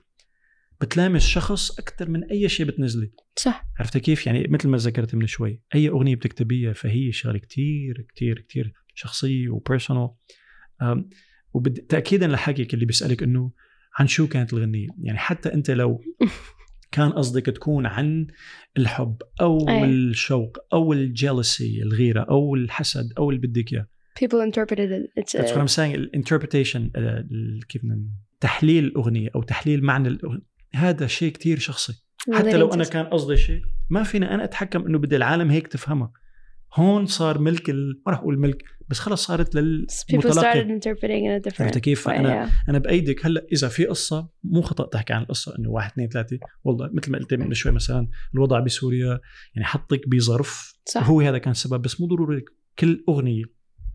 بتلامس شخص أكثر من أي شيء بتنزلي. صح. عرفت كيف؟ يعني مثل ما ذكرت من شوي أي أغنية بتكتبيها فهي شغلة كتير كتير كتير شخصية و personal وتاكيدا لحكيك اللي بيسألك إنه عن شو كانت الغنية؟ يعني حتى أنت لو كان قصدك تكون عن الحب أو أي. الشوق أو ال jealousy الغيرة أو الحسد أو اللي بدك إياه. People interpreted it. It's That's what I'm saying. ال interpretation كيف بدنا- تحليل الأغنية أو تحليل معنى الاغنيه هذا شيء كتير شخصي. حتى لو أنا كان قصدي شيء ما فينا أنا أتحكم إنه بدي العالم هيك تفهمها هون صار ملك ال... ما راح أقول ملك بس خلص صارت للمتلقي عرفت كيف؟ فأنا yeah. أنا بأيدك. هلأ إذا في قصة مو خطأ تحكي عن القصة إنه واحد اثنين ثلاثة. والله مثل ما قلت من شوي مثلا الوضع بسوريا يعني حطك بظرف. صح. وهو هذا كان السبب بس مو ضروري كل أغنية.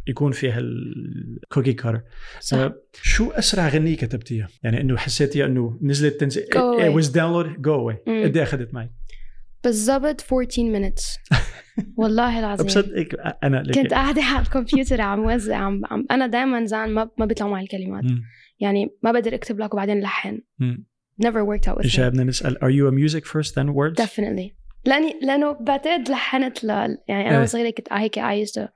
يكون فيها الكوكي كارر صح شو أسرع غنية كتبتيها؟ يعني إنه حسيتيها إنه نزلت تنزل Go away. it was download go away. قد إيه أخذت معي؟ بالضبط 14 minutes والله العظيم بصدقك أنا لك كنت قاعدة على الكمبيوتر عم وزع عم, عم أنا دائما زعل ما ما بيطلعوا معي الكلمات. يعني ما بقدر أكتب لك وبعدين لحن مم. never worked out with me بدنا نسأل are you a music first then words؟ definitely لأني لأنه بعتقد لحنت ل... يعني أنا إيه. وصغيرة كنت هيك I used to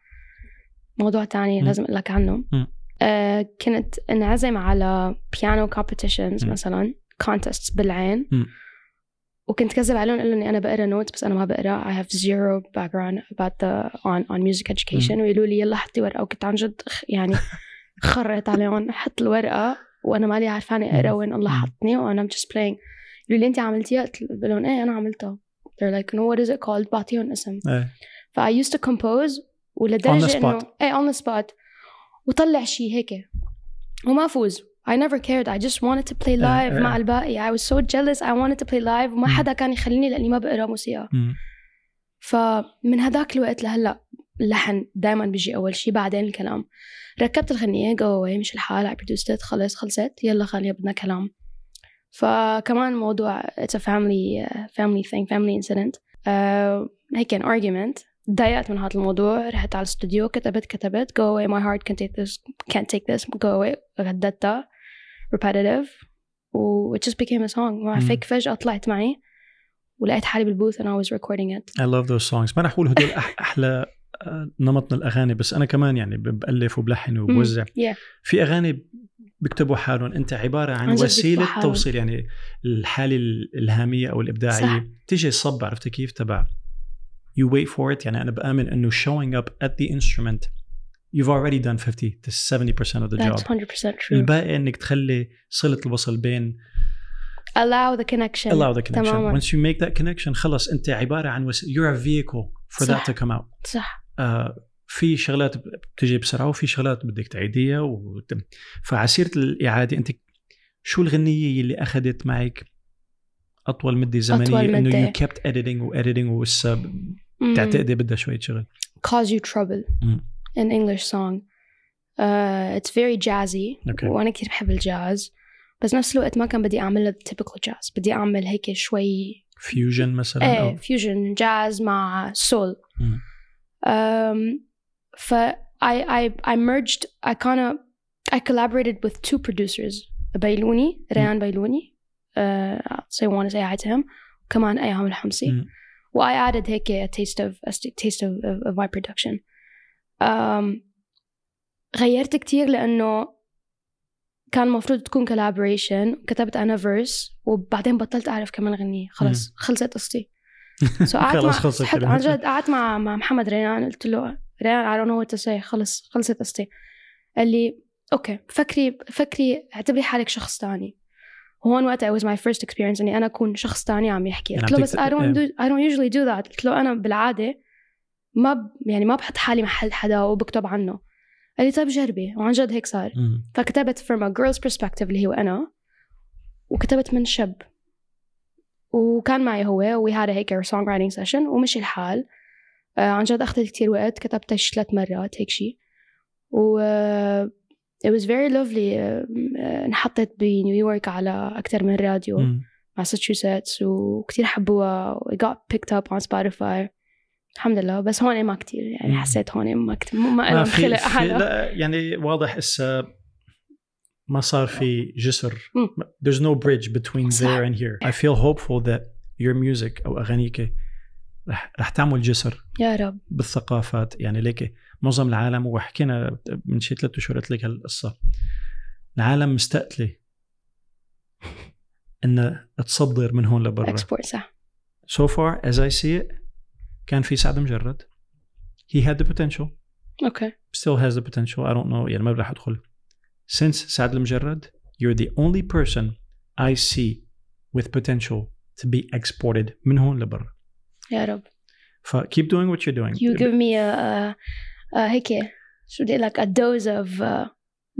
موضوع تاني مم. لازم أقول لك عنه مم. آه كنت انعزم على competitions مم. مثلا contests بالعين مم. وكنت كذب عليهم أقول إني أنا بقرأ نوت بس أنا ما بقرأ I have zero background about the on on music education. ويقولوا لي يلا حطي ورقة وكنت عن جد يعني خرت عليهم حط الورقة وأنا مالي عارفاني أقرأ. وين الله. حطني وأنا just playing يقولوا لي أنت عملتيها قلت لهم إيه أنا عملتها they're like no what is it called بعطيهم اسم إيه ف I used to compose ولدرجه إنه. إيه on the spot. وطلع شيء هيك. وما فوز. I never cared. I just wanted to play live إيه. مع الباقي. I was so jealous. I wanted to play live وما. حدا كان يخليني لأني ما بقرأ موسيقى. فمن هداك الوقت لهلأ اللحن دائما بيجي أول شيء بعدين الكلام. ركبت الغنية جو away مش الحال. I produced it. خلص خلصت. يلا خليها بدنا كلام. فكمان موضوع it's a family uh, family thing family incident. uh, هيك كان argument. تضايقت من هذا الموضوع رحت على الاستوديو كتبت كتبت go away my heart can't take this can't take this go away غددتها repetitive و it just became a song ما. فيك فجأة طلعت معي ولقيت حالي بالبوث and I was recording it I love those songs ما رح أقول هدول أح أحلى آه، نمط من الأغاني بس أنا كمان يعني ب- بألف وبلحن وبوزع yeah. في أغاني بيكتبوا حالهم أنت عبارة عن وسيلة. توصيل يعني الحالة الإلهامية أو الإبداعية صح. تيجي الصب عرفت كيف تبع you wait for it. يعني أنا بآمن إنه showing up at the instrument you've already done 50 to 70% of the that's job. 100% true. الباقي إنك تخلي صلة الوصل بين allow the connection. Allow the connection. تماما. Once you make that connection خلص أنت عبارة عن وس... you're a vehicle for صح. that to come out. صح. آه في شغلات بتجي بسرعة وفي شغلات بدك تعيديها وتم. فعسيرة الإعادة أنت شو الغنية اللي أخذت معك أطول مدة زمنية؟ أطول إنه مدة. you kept editing ولسه مم. تعتقدي بدها شوية شغل. Cause you trouble مم. an English song. Uh, it's very jazzy. okay وأنا كثير بحب الجاز. بس نفس الوقت ما كان بدي أعمل typical جاز بدي أعمل هيك شوي fusion مثلا إيه أو fusion جاز مع soul um, ف I, I, I merged I kind of I collaborated with two producers. بيلوني ريان بيلوني uh, so I want to say hi to him. كمان أيهم الحمصي. مم. و I added هيك a taste of a taste of, of, of my production. Um, غيرت كتير لأنه كان المفروض تكون collaboration. كتبت أنا verse وبعدين بطلت أعرف كمان أغني خلص خلصت قصتي. So قعدت خلص مع خلصت. عن جد قعدت مع مع محمد ريان. قلت له ريان I don't know what to say. خلص خلصت قصتي. قال لي أوكي فكري فكري اعتبري حالك شخص تاني. هون وقتها it was my first experience إني أنا أكون شخص تاني عم يحكي. يعني قلت له بس I don't do I don't usually do that. قلت له أنا بالعادة ما ب... يعني ما بحط حالي محل حدا وبكتب عنه. قال لي طيب جربي. وعن جد هيك صار. فكتبت from a girl's perspective اللي هو أنا وكتبت من شاب وكان معي هو و we had a هيك songwriting session ومشي الحال. آه عن جد أخذت كتير وقت كتبتها شي ثلاث مرات هيك شي. و آه، it was very lovely آه، آه، انحطت بنيويورك على أكثر من راديو مم. ماساتشوستس وكتير حبوها و it got picked up on Spotify الحمد لله بس هون ما كتير يعني مم. حسيت هون ما كتير ما ما لهم في, خلق في حدا لا يعني واضح هسه ما صار في جسر مم. there's no bridge between صح. there and here I feel hopeful that your music أو أغانيك رح, رح تعمل جسر يا رب. بالثقافات. يعني ليك معظم العالم وحكينا من شي ثلاث أشهر قلت لك هالقصة. العالم مستقتلة إنها تصدر من هون لبرا. export صح. So far as I see it كان في سعد مجرد. He had the potential. okay still has the potential. I don't know. يعني ما راح أدخل. Since سعد المجرد you're the only person I see with potential to be exported من هون لبرا. يا رب ف keep doing what you're doing you give me a, a, a هيك شو بدي أقول لك a dose of uh,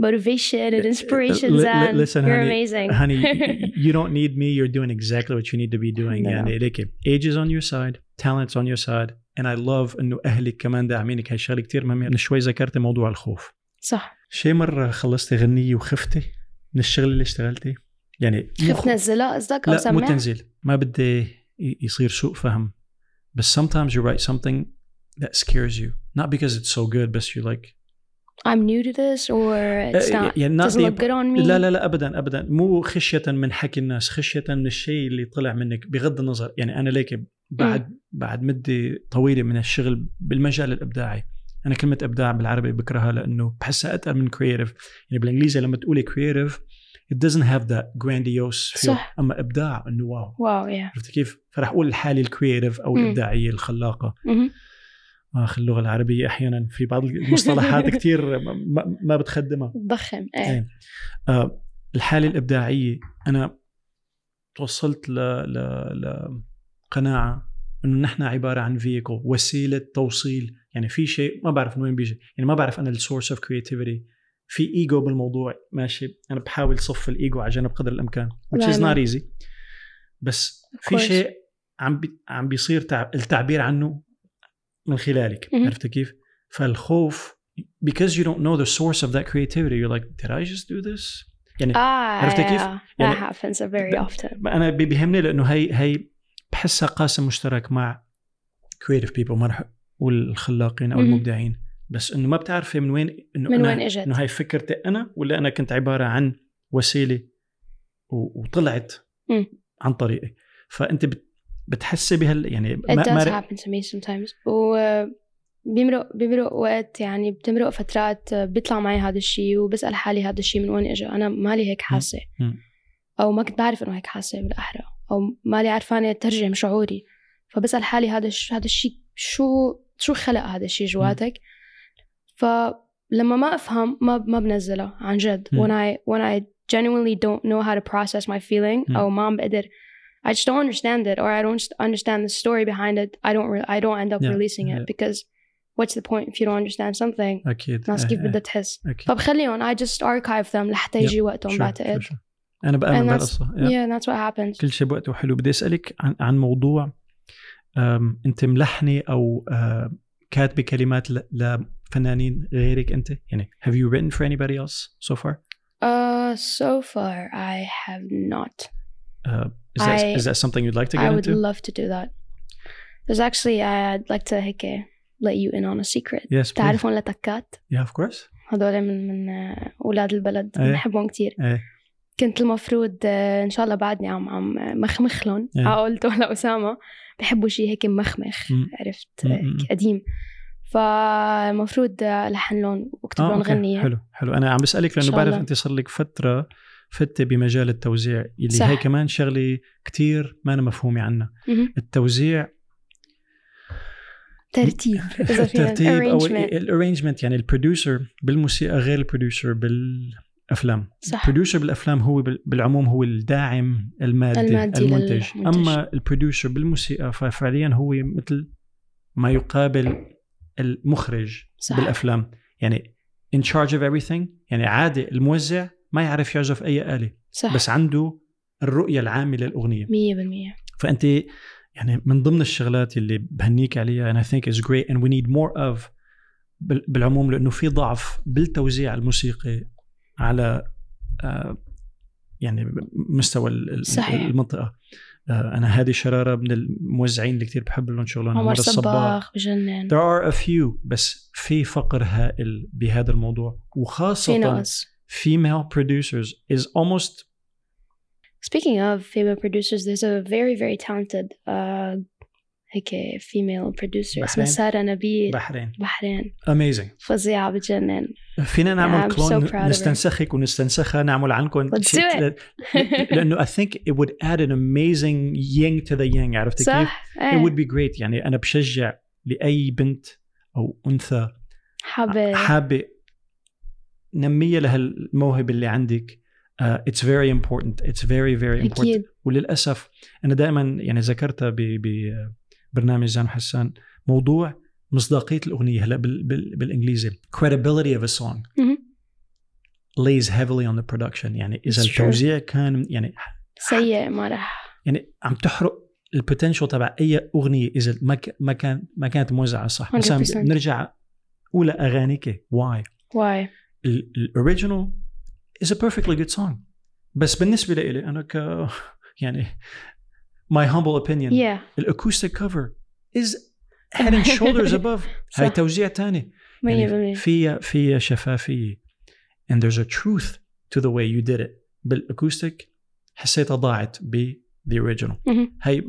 motivation and inspiration li- li- Zan listen, you're honey, amazing honey you don't need me you're doing exactly what you need to be doing No. يعني ليك age is on your side talent's on your side and I love انه اهلك كمان داعمينك هاي الشغله كثير مهمه من شوي ذكرت موضوع الخوف صح شي مره خلصتي غنيه وخفتي من الشغل اللي اشتغلتي يعني خفت نزلها قصدك أو لا مو تنزيل ما بدي يصير سوء فهم بس sometimes you write something that scares you. Not because it's so good but you're like I'm new to this or it's Uh, not يعني not doesn't look good on me. لا لا لا ابدا ابدا. مو خشية من حكي الناس خشية من الشيء اللي طلع منك بغض النظر. يعني أنا ليك بعد بعد مدة طويلة من الشغل بالمجال الإبداعي. أنا كلمة إبداع بالعربي بكرهها لأنه بحسها أتقل من creative يعني بالإنجليزي لما تقولي creative it doesn't have that grandiose feel. صح. أما إبداع إنه wow. wow يا عرفت كيف؟ فرح أقول الحالة ال creative أو. الإبداعية الخلاقة. آخ اللغة العربية أحيانا في بعض المصطلحات كثير ما, ما بتخدمها. ضخم إيه. إيه. آه الحالة الإبداعية أنا توصلت ل ل لقناعه إنه نحن عبارة عن vehicle وسيلة توصيل. يعني في شيء ما بعرف من وين بيجي. يعني ما بعرف أنا ال source of creativity في إيجو بالموضوع ماشي أنا بحاول صف الإيجو على جنب قدر الإمكان which is not easy بس في. شيء عم بي عم بيصير تعب التعبير عنه من خلالك. عرفت كيف؟ فالخوف because you don't know the source of that creativity you're like did I just do this؟ يعني آه عرفت كيف؟ yeah, يعني- that happens very often أنا بي- بيهمني لأنه هي هي بحسها قاسم مشترك مع creative people ما رح أقول الخلاقين أو. المبدعين بس إنه ما بتعرفي من وين إنه من وين إجت. إنه هاي فكرتي أنا ولا أنا كنت عبارة عن وسيلة وطلعت مم. عن طريقي. فأنت بت- بتحسي بهال يعني it does happen to me sometimes. و بيمرق بيمرق وقت يعني بتمرق فترات بيطلع معي هذا الشيء وبسأل حالي هذا الشيء من وين اجى أنا مالي هيك حاسة. مم. أو ما كنت بعرف إنه هيك حاسة بالأحرى. أو مالي عرفانة أترجم شعوري. فبسأل حالي هذا هذا الشيء شو شو خلق هذا الشيء جواتك؟ فلما ما أفهم ما ما بنزلها عن جد مم. when I when I genuinely don't know how to process my feeling مم. أو ما عم بقدر I just don't understand it or I don't understand the story behind it I don't re- I don't end up Yeah, releasing it yeah. because what's the point if you don't understand something أكيد ناس إيه، كيف إيه، بدها تحس فبخليهم I just archive them لحتى يجي وقتهم sure, بعتقد sure, sure. أنا بامن بهالقصه yeah. yeah that's what happens كل شيء بوقته حلو بدي اسالك عن, عن موضوع انت ملحنه أو كاتبه كلمات ل- لفنانين غيرك انت يعني have you written for anybody else so far uh so far I have not uh, is that I- is that something you'd like to I get would into love to do that there's actually I'd like to هيك let you in on a secret yes please. تعرفون لتكات yeah of course هذول من من آه، أولاد البلد إيه. بنحبهم إيه كنت المفروض آه، ان شاء الله بعدني عم عم مخمخلن إيه. قلت لأسامة بحبوا شيء هيك ممخمخ مم. عرفت قديم فالمفروض ألحن لهم واكتب لهم. غنية حلو حلو أنا عم بسألك لأنه بعرف. أنت صار لك فترة فتة بمجال التوزيع اللي صح. هي كمان شغلة كتير ما أنا مفهومة عنها. التوزيع ترتيب إذا الترتيب أو arrangement. ال arrangement يعني ال producer بالموسيقى غير ال producer بالأفلام صح ال producer بالأفلام هو بال- بالعموم هو الداعم المادي, المادي المنتج للمنتج. اما ال producer بالموسيقى ففعليا هو مثل ما يقابل المخرج صح. بالأفلام. يعني in charge of everything يعني عادي الموزع ما يعرف يعزف أي آلة صح. بس عنده الرؤية العامه للأغنية. مية بالمية. فأنت يعني من ضمن الشغلات اللي بهنيك عليها and I think is great and we need more of بال- بالعموم لأنه في ضعف بالتوزيع الموسيقي على آه، يعني مستوى صحيح. المنطقة. أنا هادي شرارة من الموزعين اللي كتير بحب لهم شغلهم عمر عمر صباغ بجنن there are a few بس في فقر هائل بهذا الموضوع. في وخاصة نقص female producers is almost Speaking of female producers, there's a very very talented uh, هيك female producer اسمها؟ سارة نبيل بحرين. بحرين. Amazing. فظيعة بتجنن فينا نعمل so كلون her. نستنسخك ونستنسخها نعمل عنكم. لأنه I think it would add an amazing yin to the yang عرفتي كيف؟ صح؟ It would be great. يعني أنا بشجع لأي بنت أو أنثى حابة. حابة نمية لهالموهبة اللي عندك. uh, it's very important. It's very very important. أكيد. وللأسف أنا دائما يعني ذكرتها ب- ببرنامج زان حسان. موضوع مصداقية الأغنية هلا بال بال بالإنجليزي. Credibility of a song. lays heavily on the production. يعني إذا It's true. التوزيع كان يعني سيء ما راح. يعني عم تحرق البوتنشل تبع أي أغنية إذا ما ما كان ما كانت موزعة صح. مثلا 100%. بنرجع اولى أغانيك. واي واي ال original is a perfectly good song. بس بالنسبة لي أنا ك يعني my humble opinion. Yeah. ال acoustic cover is head and shoulders above. هاي صح توزيع تاني مية يعني بالمية فيها فيها شفافيه and there's a truth to the way you did it. بال acoustic حسيتها ضاعت ب the original. مهم. هي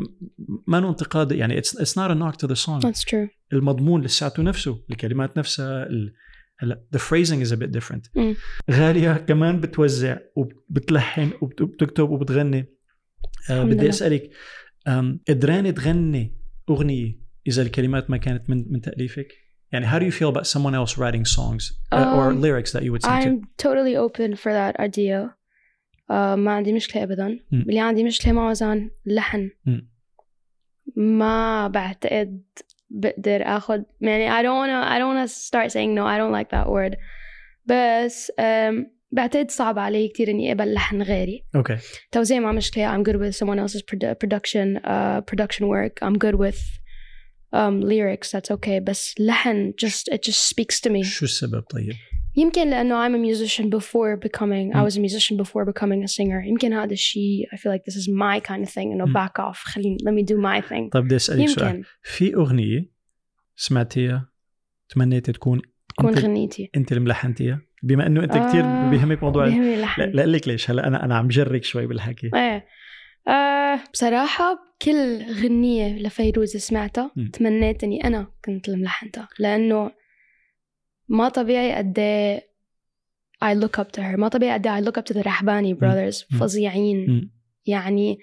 ما له انتقاد يعني it's, it's not a knock to the song. That's true. المضمون لساته نفسه الكلمات نفسها ال... هلا the phrasing is a bit different. مم. غالية كمان بتوزع وبتلحن وبت- وبتكتب وبتغني. آه بدي. اسالك آم، قدرانة تغني اغنية اذا الكلمات ما كانت من من تاليفك يعني how do you feel about someone else writing songs uh, or Um, lyrics that you would sing to I'm totally open for that idea uh, ما عندي مشكلة أبدا مم. اللي عندي مشكلة معه زان اللحن مم. ما بعتقد بقدر اخذ يعني I don't wanna I don't wanna start saying no I don't like that word بس um, بعتقد صعب علي كتير اني اقبل لحن غيري okay توزيع ما مشكلة I'm good with someone else's produ- production uh, production work I'm good with um, lyrics that's okay بس لحن just it just speaks to me شو السبب طيب؟ يمكن لأنه I'm a musician before becoming I مم. was a musician before becoming a singer يمكن هذا الشيء I feel like this is my kind of thing إنه مم. back off خليني let me do my thing طيب بدي اسالك سؤال يمكن في اغنية سمعتيها تمنيت تكون تكون غنيتي انت اللي ملحنتيها بما إنه أنت كثير آه، بيهمك موضوع بيهمني لا اللحن لا لك ليش هلأ أنا أنا عم جرك شوي بالحكي إيه آه بصراحة كل غنية لفيروز سمعتها. تمنيت اني أنا كنت اللي ملحنتها لأنه ما طبيعي قد إيه I look up to her ما طبيعي قد إيه I look up to the رحباني brothers. فظيعين. يعني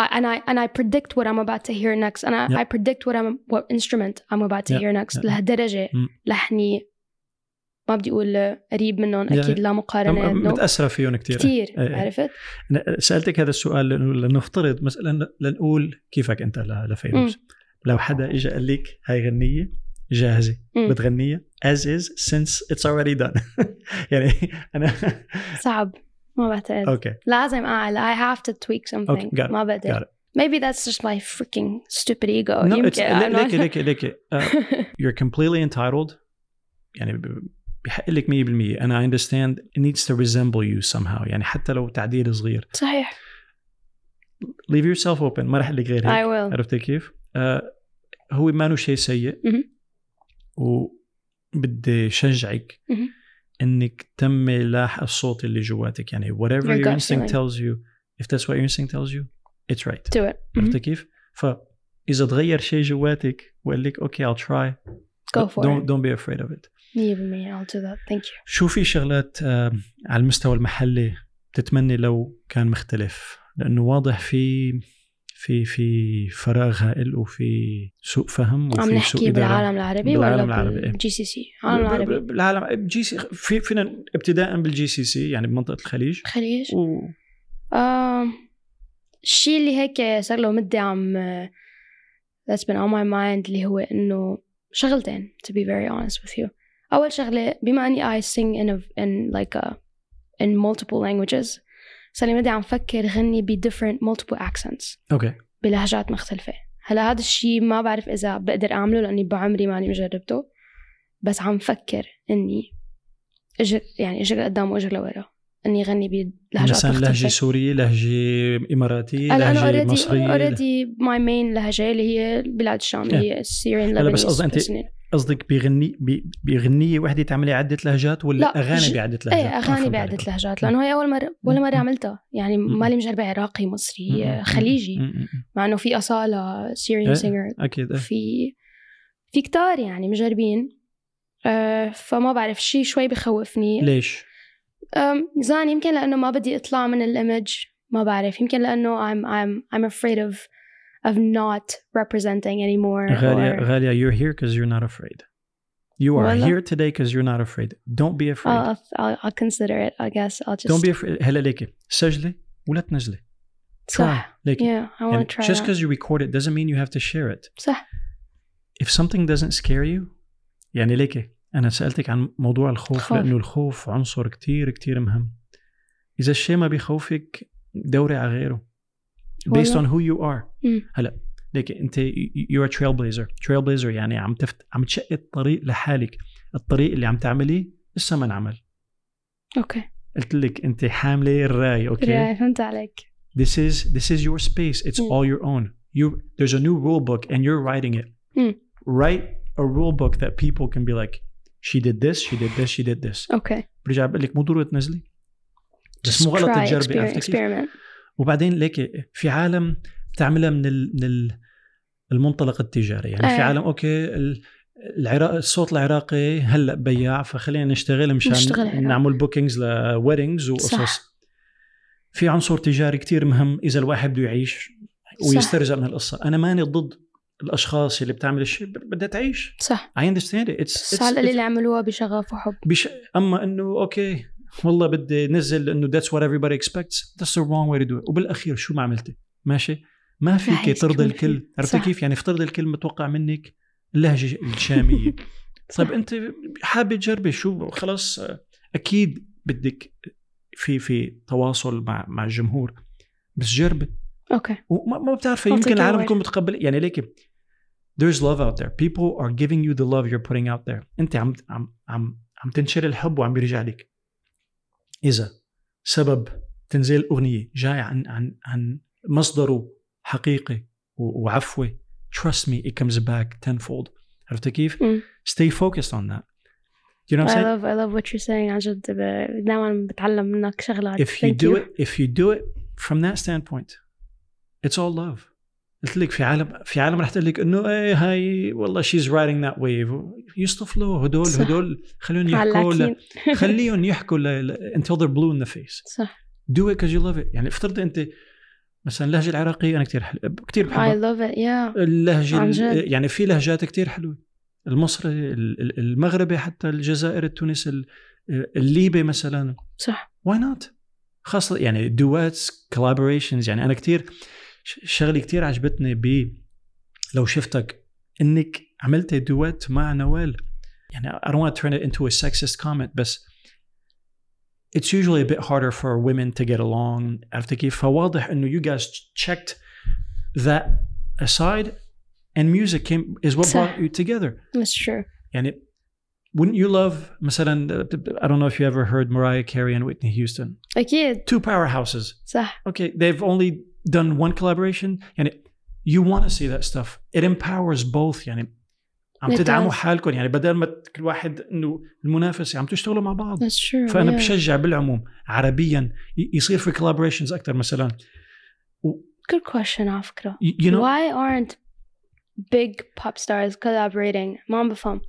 I, and I and I predict what I'm about to hear next and I, Yeah. I predict what I'm what instrument I'm about to hear next. لهالدرجة. لحني ما بدي أقول قريب منهم. أكيد لا مقارنة أم- no. متاثره فيهم كثير كثير إيه، إيه. عرفت؟ سألتك هذا السؤال لنفترض مثلا لنقول كيفك أنت لفيروز لو حدا اجى قال لك هاي غنية جاهزة مم. بتغنيها as is since it's already done يعني أنا صعب ما بعتقد okay لازم اعلى I have to tweak something Okay, ما got بقدر it. maybe that's just my freaking stupid ego no it's ليكي ليكي ليكي uh, you're completely entitled يعني بحق لك 100% انا I understand it needs to resemble you somehow يعني حتى لو تعديل صغير صحيح leave yourself open ما رح اقول لك غير I هيك will عرفتي كيف؟ آه هو ما له شيء سيء مهم. وبدي شجعك مهم. انك تمي لاح الصوت اللي جواتك يعني whatever Your your gut instinct feeling. tells you if that's what your instinct tells you it's right do it عرفت كيف؟ فاذا تغير شيء جواتك وقال لك اوكي I'll try go but for don't it don't be afraid of it 100% I'll do that. Thank you. شو في شغلات آه، على المستوى المحلي بتتمني لو كان مختلف لأنه واضح في في في فراغ هائل وفي سوء فهم وفي عم سوء نحكي إدارة. بالعالم العربي بالعالم ولا العربي، إيه. بال GCC العالم العربي. بالعالم GC في فينا ابتداء بال GCC يعني بمنطقة الخليج. خليج. و آم، الشيء اللي هيك صار له مدة عم that's been on my mind اللي هو إنه شغلتين to be very honest with you. أول شغلة بما إني I sing in, a, in like a, in multiple languages صار لي مدة عم فكر غني ب different multiple accents okay. بلهجات مختلفة. هلا هذا الشيء ما بعرف إذا بقدر أعمله لأني بعمري ماني مجربته بس عم فكر إني أجر يعني أجر لقدام وأجر لورا إني غني بلهجات مثلا مختلفة. لهجه سورية لهجة إماراتية لهجة already مصرية. already my main لهجة اللي هي بلاد الشام اللي هي ال Syrian هلا بس قصدي Lebanese قصدك بغني ب- بغنيه وحدة تعملي عدة لهجات ولا لا، أغاني بعدة لهجات؟ إيه اغاني عليك. لهجات لأنه هي أول مره ولا مرة. عملتها يعني. مالي مجربه عراقي مصري. خليجي. مع إنه في أصالة Syrian إيه. singer أكيد إيه. في في كتار يعني مجربين آه فما بعرف شيء شوي بخوفني ليش؟ زان يمكن لأنه ما بدي اطلع من ال image ما بعرف يمكن لأنه I'm I'm I'm afraid of of not representing anymore غاليه or غاليه you're here because you're not afraid. You are والله. here today because you're not afraid. Don't be afraid. I'll, I'll, I'll consider it I guess I'll just Don't be afraid. هلا ليكي سجلي ولا تنزلي. Try. صح ليكي yeah I want يعني to try just that. because you record it doesn't mean you have to share it. صح If something doesn't scare you يعني ليكي أنا سألتك عن موضوع الخوف خوف. لأنه الخوف عنصر كتير كتير مهم. إذا الشيء ما بيخوفك دوري على غيره. Based on والله. who you are. مم. هلا ليكي أنت you're a trailblazer. Trailblazer يعني عم تفت عم تشق الطريق لحالك. الطريق اللي عم تعمليه لسه ما انعمل. اوكي قلت لك أنت حاملة الراي أوكي؟ okay. فهمت عليك this is this is your space it's Mm. all your own you there's a new rule book and you're writing it Mm. write a rule book that people can be like she did this she did this she did this اوكي برجع بقول لك مو ضروري تنزلي بس Just مو غلط try, تجربي exper- عرفتي كيف؟ experiment وبعدين ليك في عالم بتعملها من ال من ال المنطلق التجاري يعني في أيه. عالم okay ال- العراق الصوت العراقي هلأ بياع فخلينا نشتغل مشان نشتغل. نعمل bookings ل weddings وقصص. في عنصر تجاري كتير مهم إذا الواحد بده يعيش صح. ويسترزق من القصة أنا ماني ضد الأشخاص اللي بتعمل الشيء بدها تعيش صح على القليل it's اللي عملوها بشغف وحب بش... أما إنه أوكي والله بدي نزل انه that's what everybody expects. That's the wrong way to do it. وبالأخير شو ما عملتي؟ ماشي؟ ما فيك ترضي يكون الكل. عرفتي. كيف؟ يعني افترضي الكل متوقع منك اللهجة الشامية. طيب أنت حابة تجربي شو؟ خلاص أكيد بدك في في تواصل مع مع الجمهور. بس جربي. أوكي. وما ما بتعرفي يمكن العالم. تكون متقبل. يعني ليك there's love out there. People are giving you the love you're putting out there. أنت عم عم عم عم تنشر الحب وعم بيرجع لك. اذا سبب تنزيل الاغنيه جاي عن عن عن مصدره حقيقي وعفوي trust me it comes back tenfold عرفت كيف؟ مم. stay focused on that you know what I'm I saying? love I love what you're saying عن جد دائما بتعلم منك شغلات if you do it if you do it from that standpoint it's all love قلت لك في عالم في عالم رح تقول لك إنه إيه هاي والله she's riding that wave. يصطفلوا هدول صح. هدول خليهم يحكوا ل... خليهم يحكوا ل... until they're blue in the face. صح. Do it because you love it. يعني افترض أنت مثلا اللهجه العراقية أنا كثير حل... كثير I بحبها love it yeah. اللهجة عن ال- جد. يعني في لهجات كثير حلوة. المصري ال- ال- المغربي حتى الجزائر التونسي ال- الليبي مثلا. صح. why not خاصة يعني duets collaborations يعني أنا كتير ش- شغلة كتير عجبتني ب لو شفتك إنك عملت دوات مع نوال يعني I don't want to turn it into a sexist comment بس it's usually a bit harder for women to get along عرفت كيف فواضح إنه you guys checked that aside and music came is what صح. brought you together that's true يعني wouldn't you love مثلا I don't know if you ever heard Mariah Carey and Whitney Houston أكيد two powerhouses صح okay they've only done one collaboration and it, you want to see that stuff it empowers both يعني عم It تدعموا does. حالكم يعني بدل ما كل واحد انه المنافس عم تشتغلوا مع بعض That's true فانا yeah. بشجع بالعموم عربيا ي- يصير في collaborations اكثر مثلا Good question على فكرة you you know Why aren't big pop stars collaborating ما عم بفهم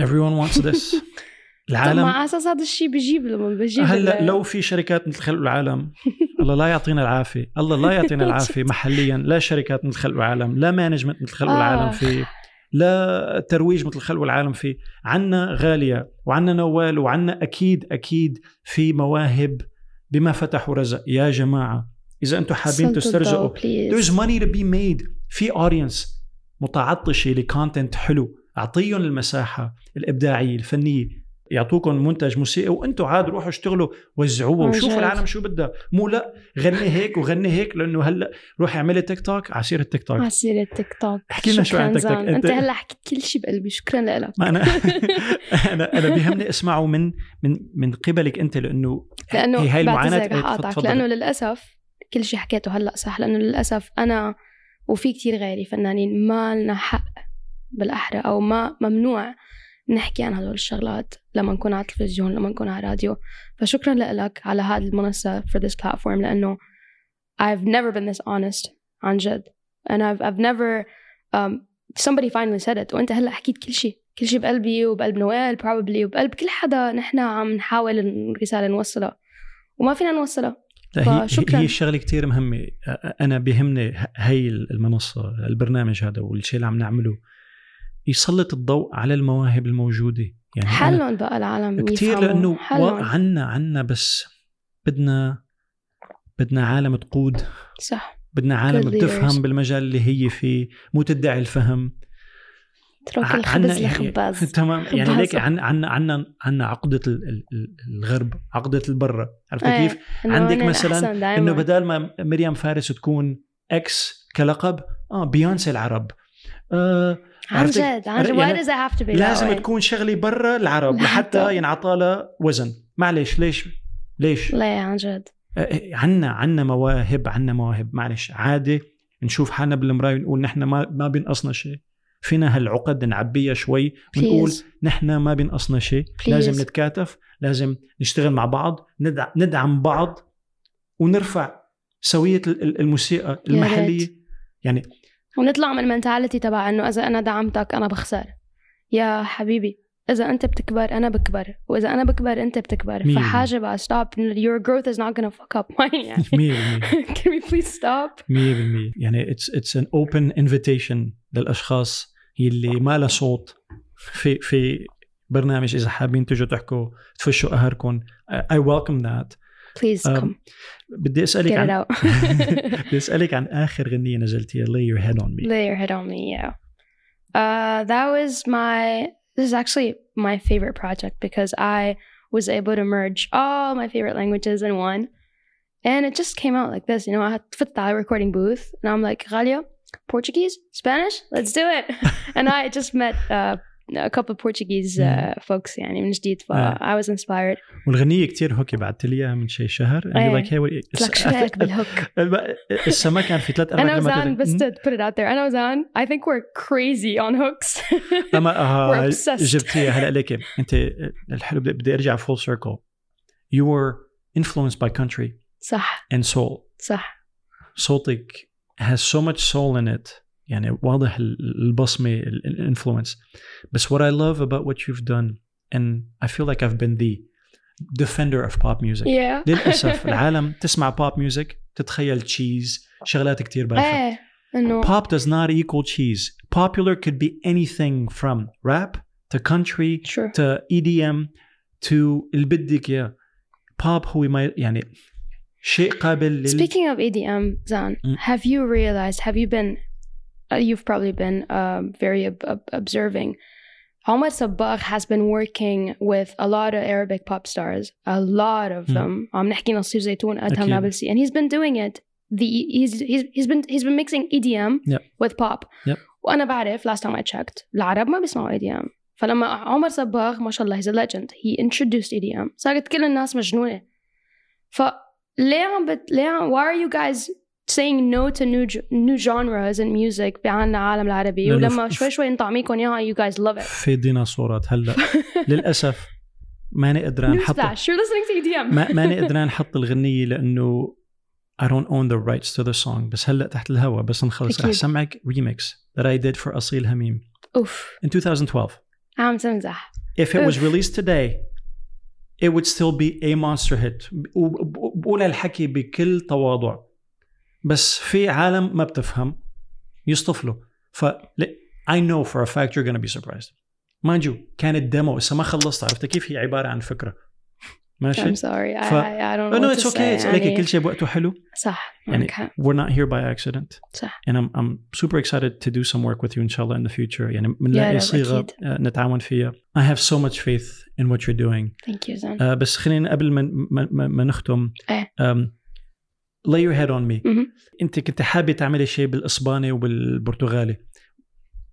everyone wants this طب العالم مع أساس هذا الشيء بجيب لما بجيب هلأ لو في شركات مثل خلق العالم الله لا يعطينا العافية الله لا يعطينا العافية محليا لا شركات مثل خلق العالم لا management مثل خلق آه. العالم في لا ترويج مثل خلق العالم في عنا غالية وعنا نوال وعنا أكيد أكيد في مواهب بما فتحوا رزق يا جماعة إذا أنتم حابين please. there's money to be made في audience متعطشة ل content حلو أعطيهم المساحة الإبداعية الفنية يعطوكم منتج موسيقي وأنتم عاد روحوا اشتغلوا وزعوه وشوفوا. العالم شو بدها. مو لا غني هيك وغني هيك لأنه هلأ روحي اعملي تيك توك على سيره تيك توك. على سيرة تيك توك. احكي لنا شوي عن تيك توك. انت أنت- هلأ حكيت كل شيء بقلبي. شكرا لك. ما أنا أنا أنا بيهمني اسمعه من من من قبلك أنت لأنه لأنه هي هاي المعاناة. رح تفضل. لأنه للأسف كل شيء حكيته هلأ صح. لأنه للأسف أنا وفي كتير غيري فنانين ما لنا حق بالأحرى أو ما ممنوع نحكي عن هدول الشغلات لما نكون على التلفزيون لما نكون على الراديو. فشكرا لك على هذه المنصة for this platform لأنه I've never been this honest عن جد. And I've, I've never um, somebody finally said it. وأنت هلأ حكيت كل شيء. كل شيء بقلبي وبقلب نوال probably وبقلب كل حدا نحن عم نحاول الرساله نوصلها. وما فينا نوصلها. فشكراً. هي الشغلة كتير مهمة. أنا بيهمني ه- هي المنصة البرنامج هذا والشيء اللي عم نعمله. يسلط الضوء على المواهب الموجودة يعني حلهم بقى العالم يفهموا. لأنه عنا عنا بس بدنا بدنا عالم تقود صح بدنا عالم بتفهم. بالمجال اللي هي فيه مو تدعي الفهم اترك الخبز يعني- لخباز تمام يعني. ليك عنا عنا عنا عقدة ال- ال- ال- الغرب عقدة البرة عرفت إيه، كيف؟ عندك مثلاً. إنه بدل ما مريم فارس تكون إكس كلقب آه بيونسي العرب آه عن جد عن جد. يعني لازم? تكون شغله برا العرب لحتى- ينعطى لها وزن. معلش ليش؟ ليش؟ لا عن جد. آه، عنا عنا مواهب عنا مواهب. معلش عادي نشوف حالنا بالمراية ونقول نحن ما ما بينقصنا شيء. فينا هالعقد نعبيها شوي ونقول. نحن ما بينقصنا شيء. لازم نتكاتف لازم نشتغل مع بعض ندع ندعم بعض ونرفع سوية ال- ال- الموسيقى المحلية. يعني ونطلع من المنتاليتي تبع إنه إذا أنا دعمتك أنا بخسر. يا حبيبي إذا أنت بتكبر أنا بكبر وإذا أنا بكبر أنت بتكبر. مية فحاجة بقى stop. Your growth is not gonna fuck up mine يعني. 100% can we please stop? 100% يعني it's it's an open invitation للأشخاص يلي ما لها صوت في في برنامج إذا حابين تجوا تحكوا تفشوا قهركم I welcome that please Um, come بدي اسالك get it عن out بدي اسالك عن اخر غنيه نزلتيها lay your head on me lay your head on me yeah uh that was my this is actually my favorite project because i was able to merge all my favorite languages in one and it just came out like this you know i had fit the recording booth and i'm like Galia, portuguese spanish let's do it and i just met uh, a couple of portuguese uh, folks يعني من جديد ف آه. I was inspired. والغنية كتير هوكي بعثت لي إياها من شي شهر. and إيه. you're like hey what قلت لك شو رأيك بالهوك؟ لسه ما كان في ثلاث أربع أنا وزان كلمات بس to put it out there. أنا وزان I think we're crazy on hooks. اما آه We're obsessed. جبتيها هلا ليك أنت الحلو بدي- بدي أرجع full circle you were influenced by country صح. and soul. صح. صوتك has so much soul in it. يعني واضح ال- البصمة الانفلونس بس what I love about what you've done and I feel like I've been the defender of pop music yeah للأسف العالم تسمع pop music تتخيل تشيز شغلات كتير بايخة ايه انه pop does not equal cheese popular could be anything from rap to country true to EDM to اللي بدك اياه pop هو ما يعني شيء قابل لل Speaking of EDM, Zan, Mm. have you realized? Have you been? Uh, you've probably been um, very ob- ob- observing. Omar Sabah has been working with a lot of Arabic pop stars, a lot of Mm. them. عم نحكي نصير زيتون أدهم أكيد. نابلسي, and he's been doing it. The he's he's he's been he's been mixing EDM Yep. with pop. Yep. وأنا بعرف last time I checked العرب ما بيسمعوا EDM. فلما عمر صباغ ما شاء الله he's a legend he introduced EDM صارت كل الناس مجنونة ف ليه عم بت... ليه عم... why are you guys saying no to new ge- new genres in music بعنا عالم العربي لأنه ولما ف- شوي شوي نطعميكم اياها you guys love it في ديناصورات هلا للاسف ماني قدران Newsflash حط you're listening to EDM ما ماني قدران احط الغنية لانه I don't own the rights to the song بس هلا تحت الهوا بس نخلص رح أكيد. سمعك remix that I did for أصيل هميم اوف in 2012 عم تمزح if it was Oof. released today it would still be a monster hit وبقول هالحكي بكل تواضع بس في عالم ما بتفهم يصطفلوا ف I know for a fact you're gonna be surprised mind you كانت ديمو لسه ما خلصت عرفت كيف هي عبارة عن فكرة ماشي I'm sorry I, ف- I, I don't know no it's okay it's يعني كل شيء بوقته حلو صح يعني حق we're not here by accident صح and I'm I'm super excited to do some work with you إن شاء الله in the future يعني بنلاقي رب صيغة. آه، نتعاون فيها I have so much faith in what you're doing thank you Zan آه، بس خلينا قبل ما ما, ما, ما نختم إيه. um, lay your head on me مهم. انت كنت حابه تعملي شيء بالاسباني وبالبرتغالي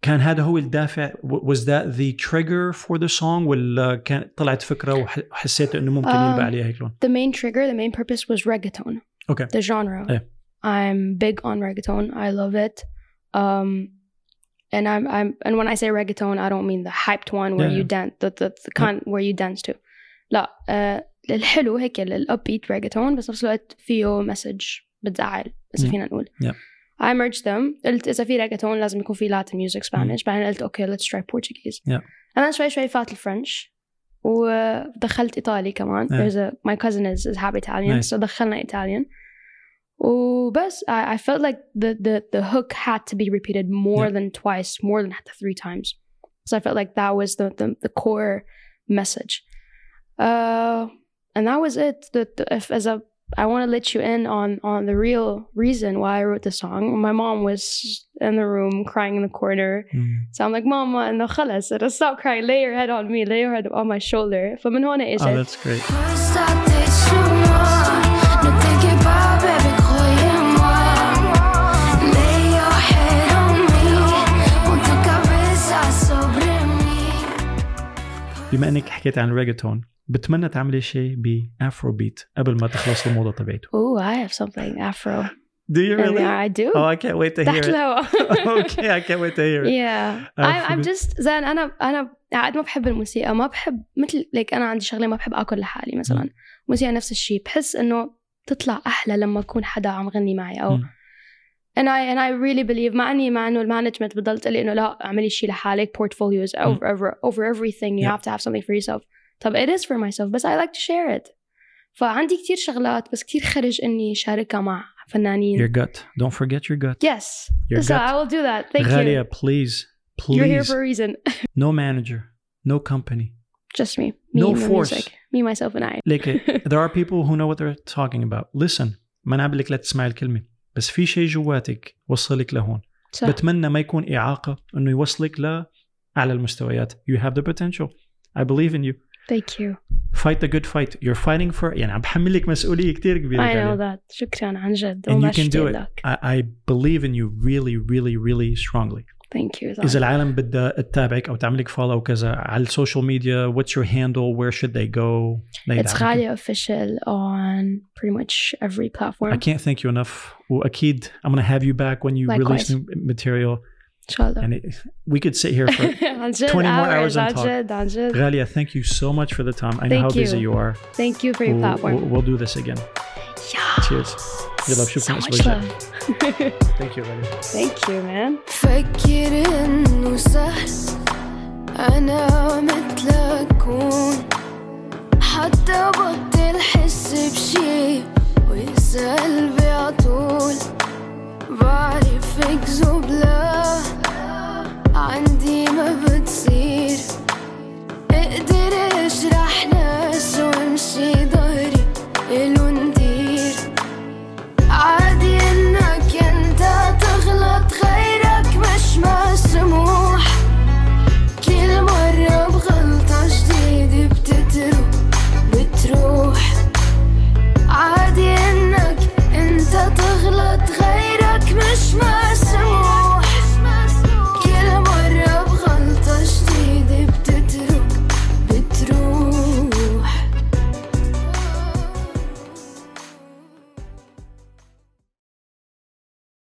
كان هذا هو الدافع was that the trigger for the song ولا كان طلعت فكره وح- وحسيت انه ممكن آه. يلبى عليها هيك لون the main trigger the main purpose was reggaeton Okay. the genre Yeah. I'm big on reggaeton I love it um and I'm I'm and when I say reggaeton I don't mean the hyped one where Yeah, you dance the, the, the kind where you dance to لا uh, الحلو هيك الابيت reggaeton بس نفس الوقت فيه مسج بتزعل اذا Mm. فينا نقول Yeah. I merged them قلت اذا في reggaeton لازم يكون في Latin music Spanish بعدين قلت أوكي let's try Portuguese Yeah. أنا شوي شوي فات الفرنش ودخلت ايطالي كمان Yeah. there's a my cousin is, is half Italian Nice. so دخلنا Italian وبس I, I felt like the, the the hook had to be repeated more Yeah. than twice more than حتى three times so I felt like that was the the, the core message uh and that was it the, the, if as a I want to let you in on on the real reason why I wrote the song. My mom was in the room crying in the corner. So I'm like, Mama, no خلص, stop crying. Lay your head on me. Lay your head on my shoulder. فمن هون oh اجت. that's great Constater sur moi, ne t'inquiète pas, baby, croyez-moi. Lay your head on me, pon ta cabeza sobre mí. بما انك حكيت عن الريجاتون بتمنى تعملي شيء ب Afrobeat قبل ما تخلص الموضة تبعته Ooh, I have something Afro. Do you really? yeah, I do. Oh, I can't wait to hear it. okay, I can't wait to hear it. yeah I, I'm for- just زين أنا أنا قاعد ما بحب الموسيقى ما بحب مثل ليك أنا عندي شغلة ما بحب آكل لحالي مثلا موسيقى نفس الشيء بحس إنه تطلع أحلى لما يكون حدا عم غني معي أو and I and I really believe مع إني مع إنه ال management بتضل تقول لي إنه لا اعملي شيء لحالك portfolios over over over everything you Yeah. have to have something for yourself طب it is for myself بس I like to share it فعندي كتير شغلات بس كتير خرج اني شاركها مع فنانين Your gut. Don't forget your gut. yes Your so gut. I will do that thank Ghalia, you please, you're here please. for a reason No manager, no company. just me me No and the force. music me myself and I Like, there are people who know what they're talking about. Listen, ما أنا لك لا تسمعي الكلمة بس في شيء جواتك وصلك لهون صح بتمنى ما يكون إعاقة إنه يوصلك لأعلى المستويات you have the potential I believe in you thank you fight the good fight you're fighting for يعني عم بحملك مسؤولية كتير كبيرة I know غالية. that شكرا عن جد and you والله can do اشتاق it لك. I, I believe in you really really really strongly thank you إذا العالم بدها تتابعك أو تعملك فولو وكذا على السوشيال ميديا what's your handle where should they go لا It's يدعمك. Ghalia official on pretty much every platform. I can't thank you enough وأكيد I'm gonna have you back when you release Likewise. new material Inshallah. And it, we could sit here for 20 hours, more hours and talk. Ghalia, thank you so much for the time. I know how busy you. are. Thank you for your we'll, platform. We'll, we'll, do this again. Cheers. You love. So much love. thank you, Ghalia. Thank you, man. انا مثلك حتى بطل حس بشي ويسأل بعطول عندي ما بتصير. أقدر اشرح ناس وامشي ضهري ألو ندير. عادي انك انت تغلط غيرك مش مسموح. كل مرة بغلطة جديدة بتتروح بتروح. عادي انك انت تغلط غيرك مش مسموح.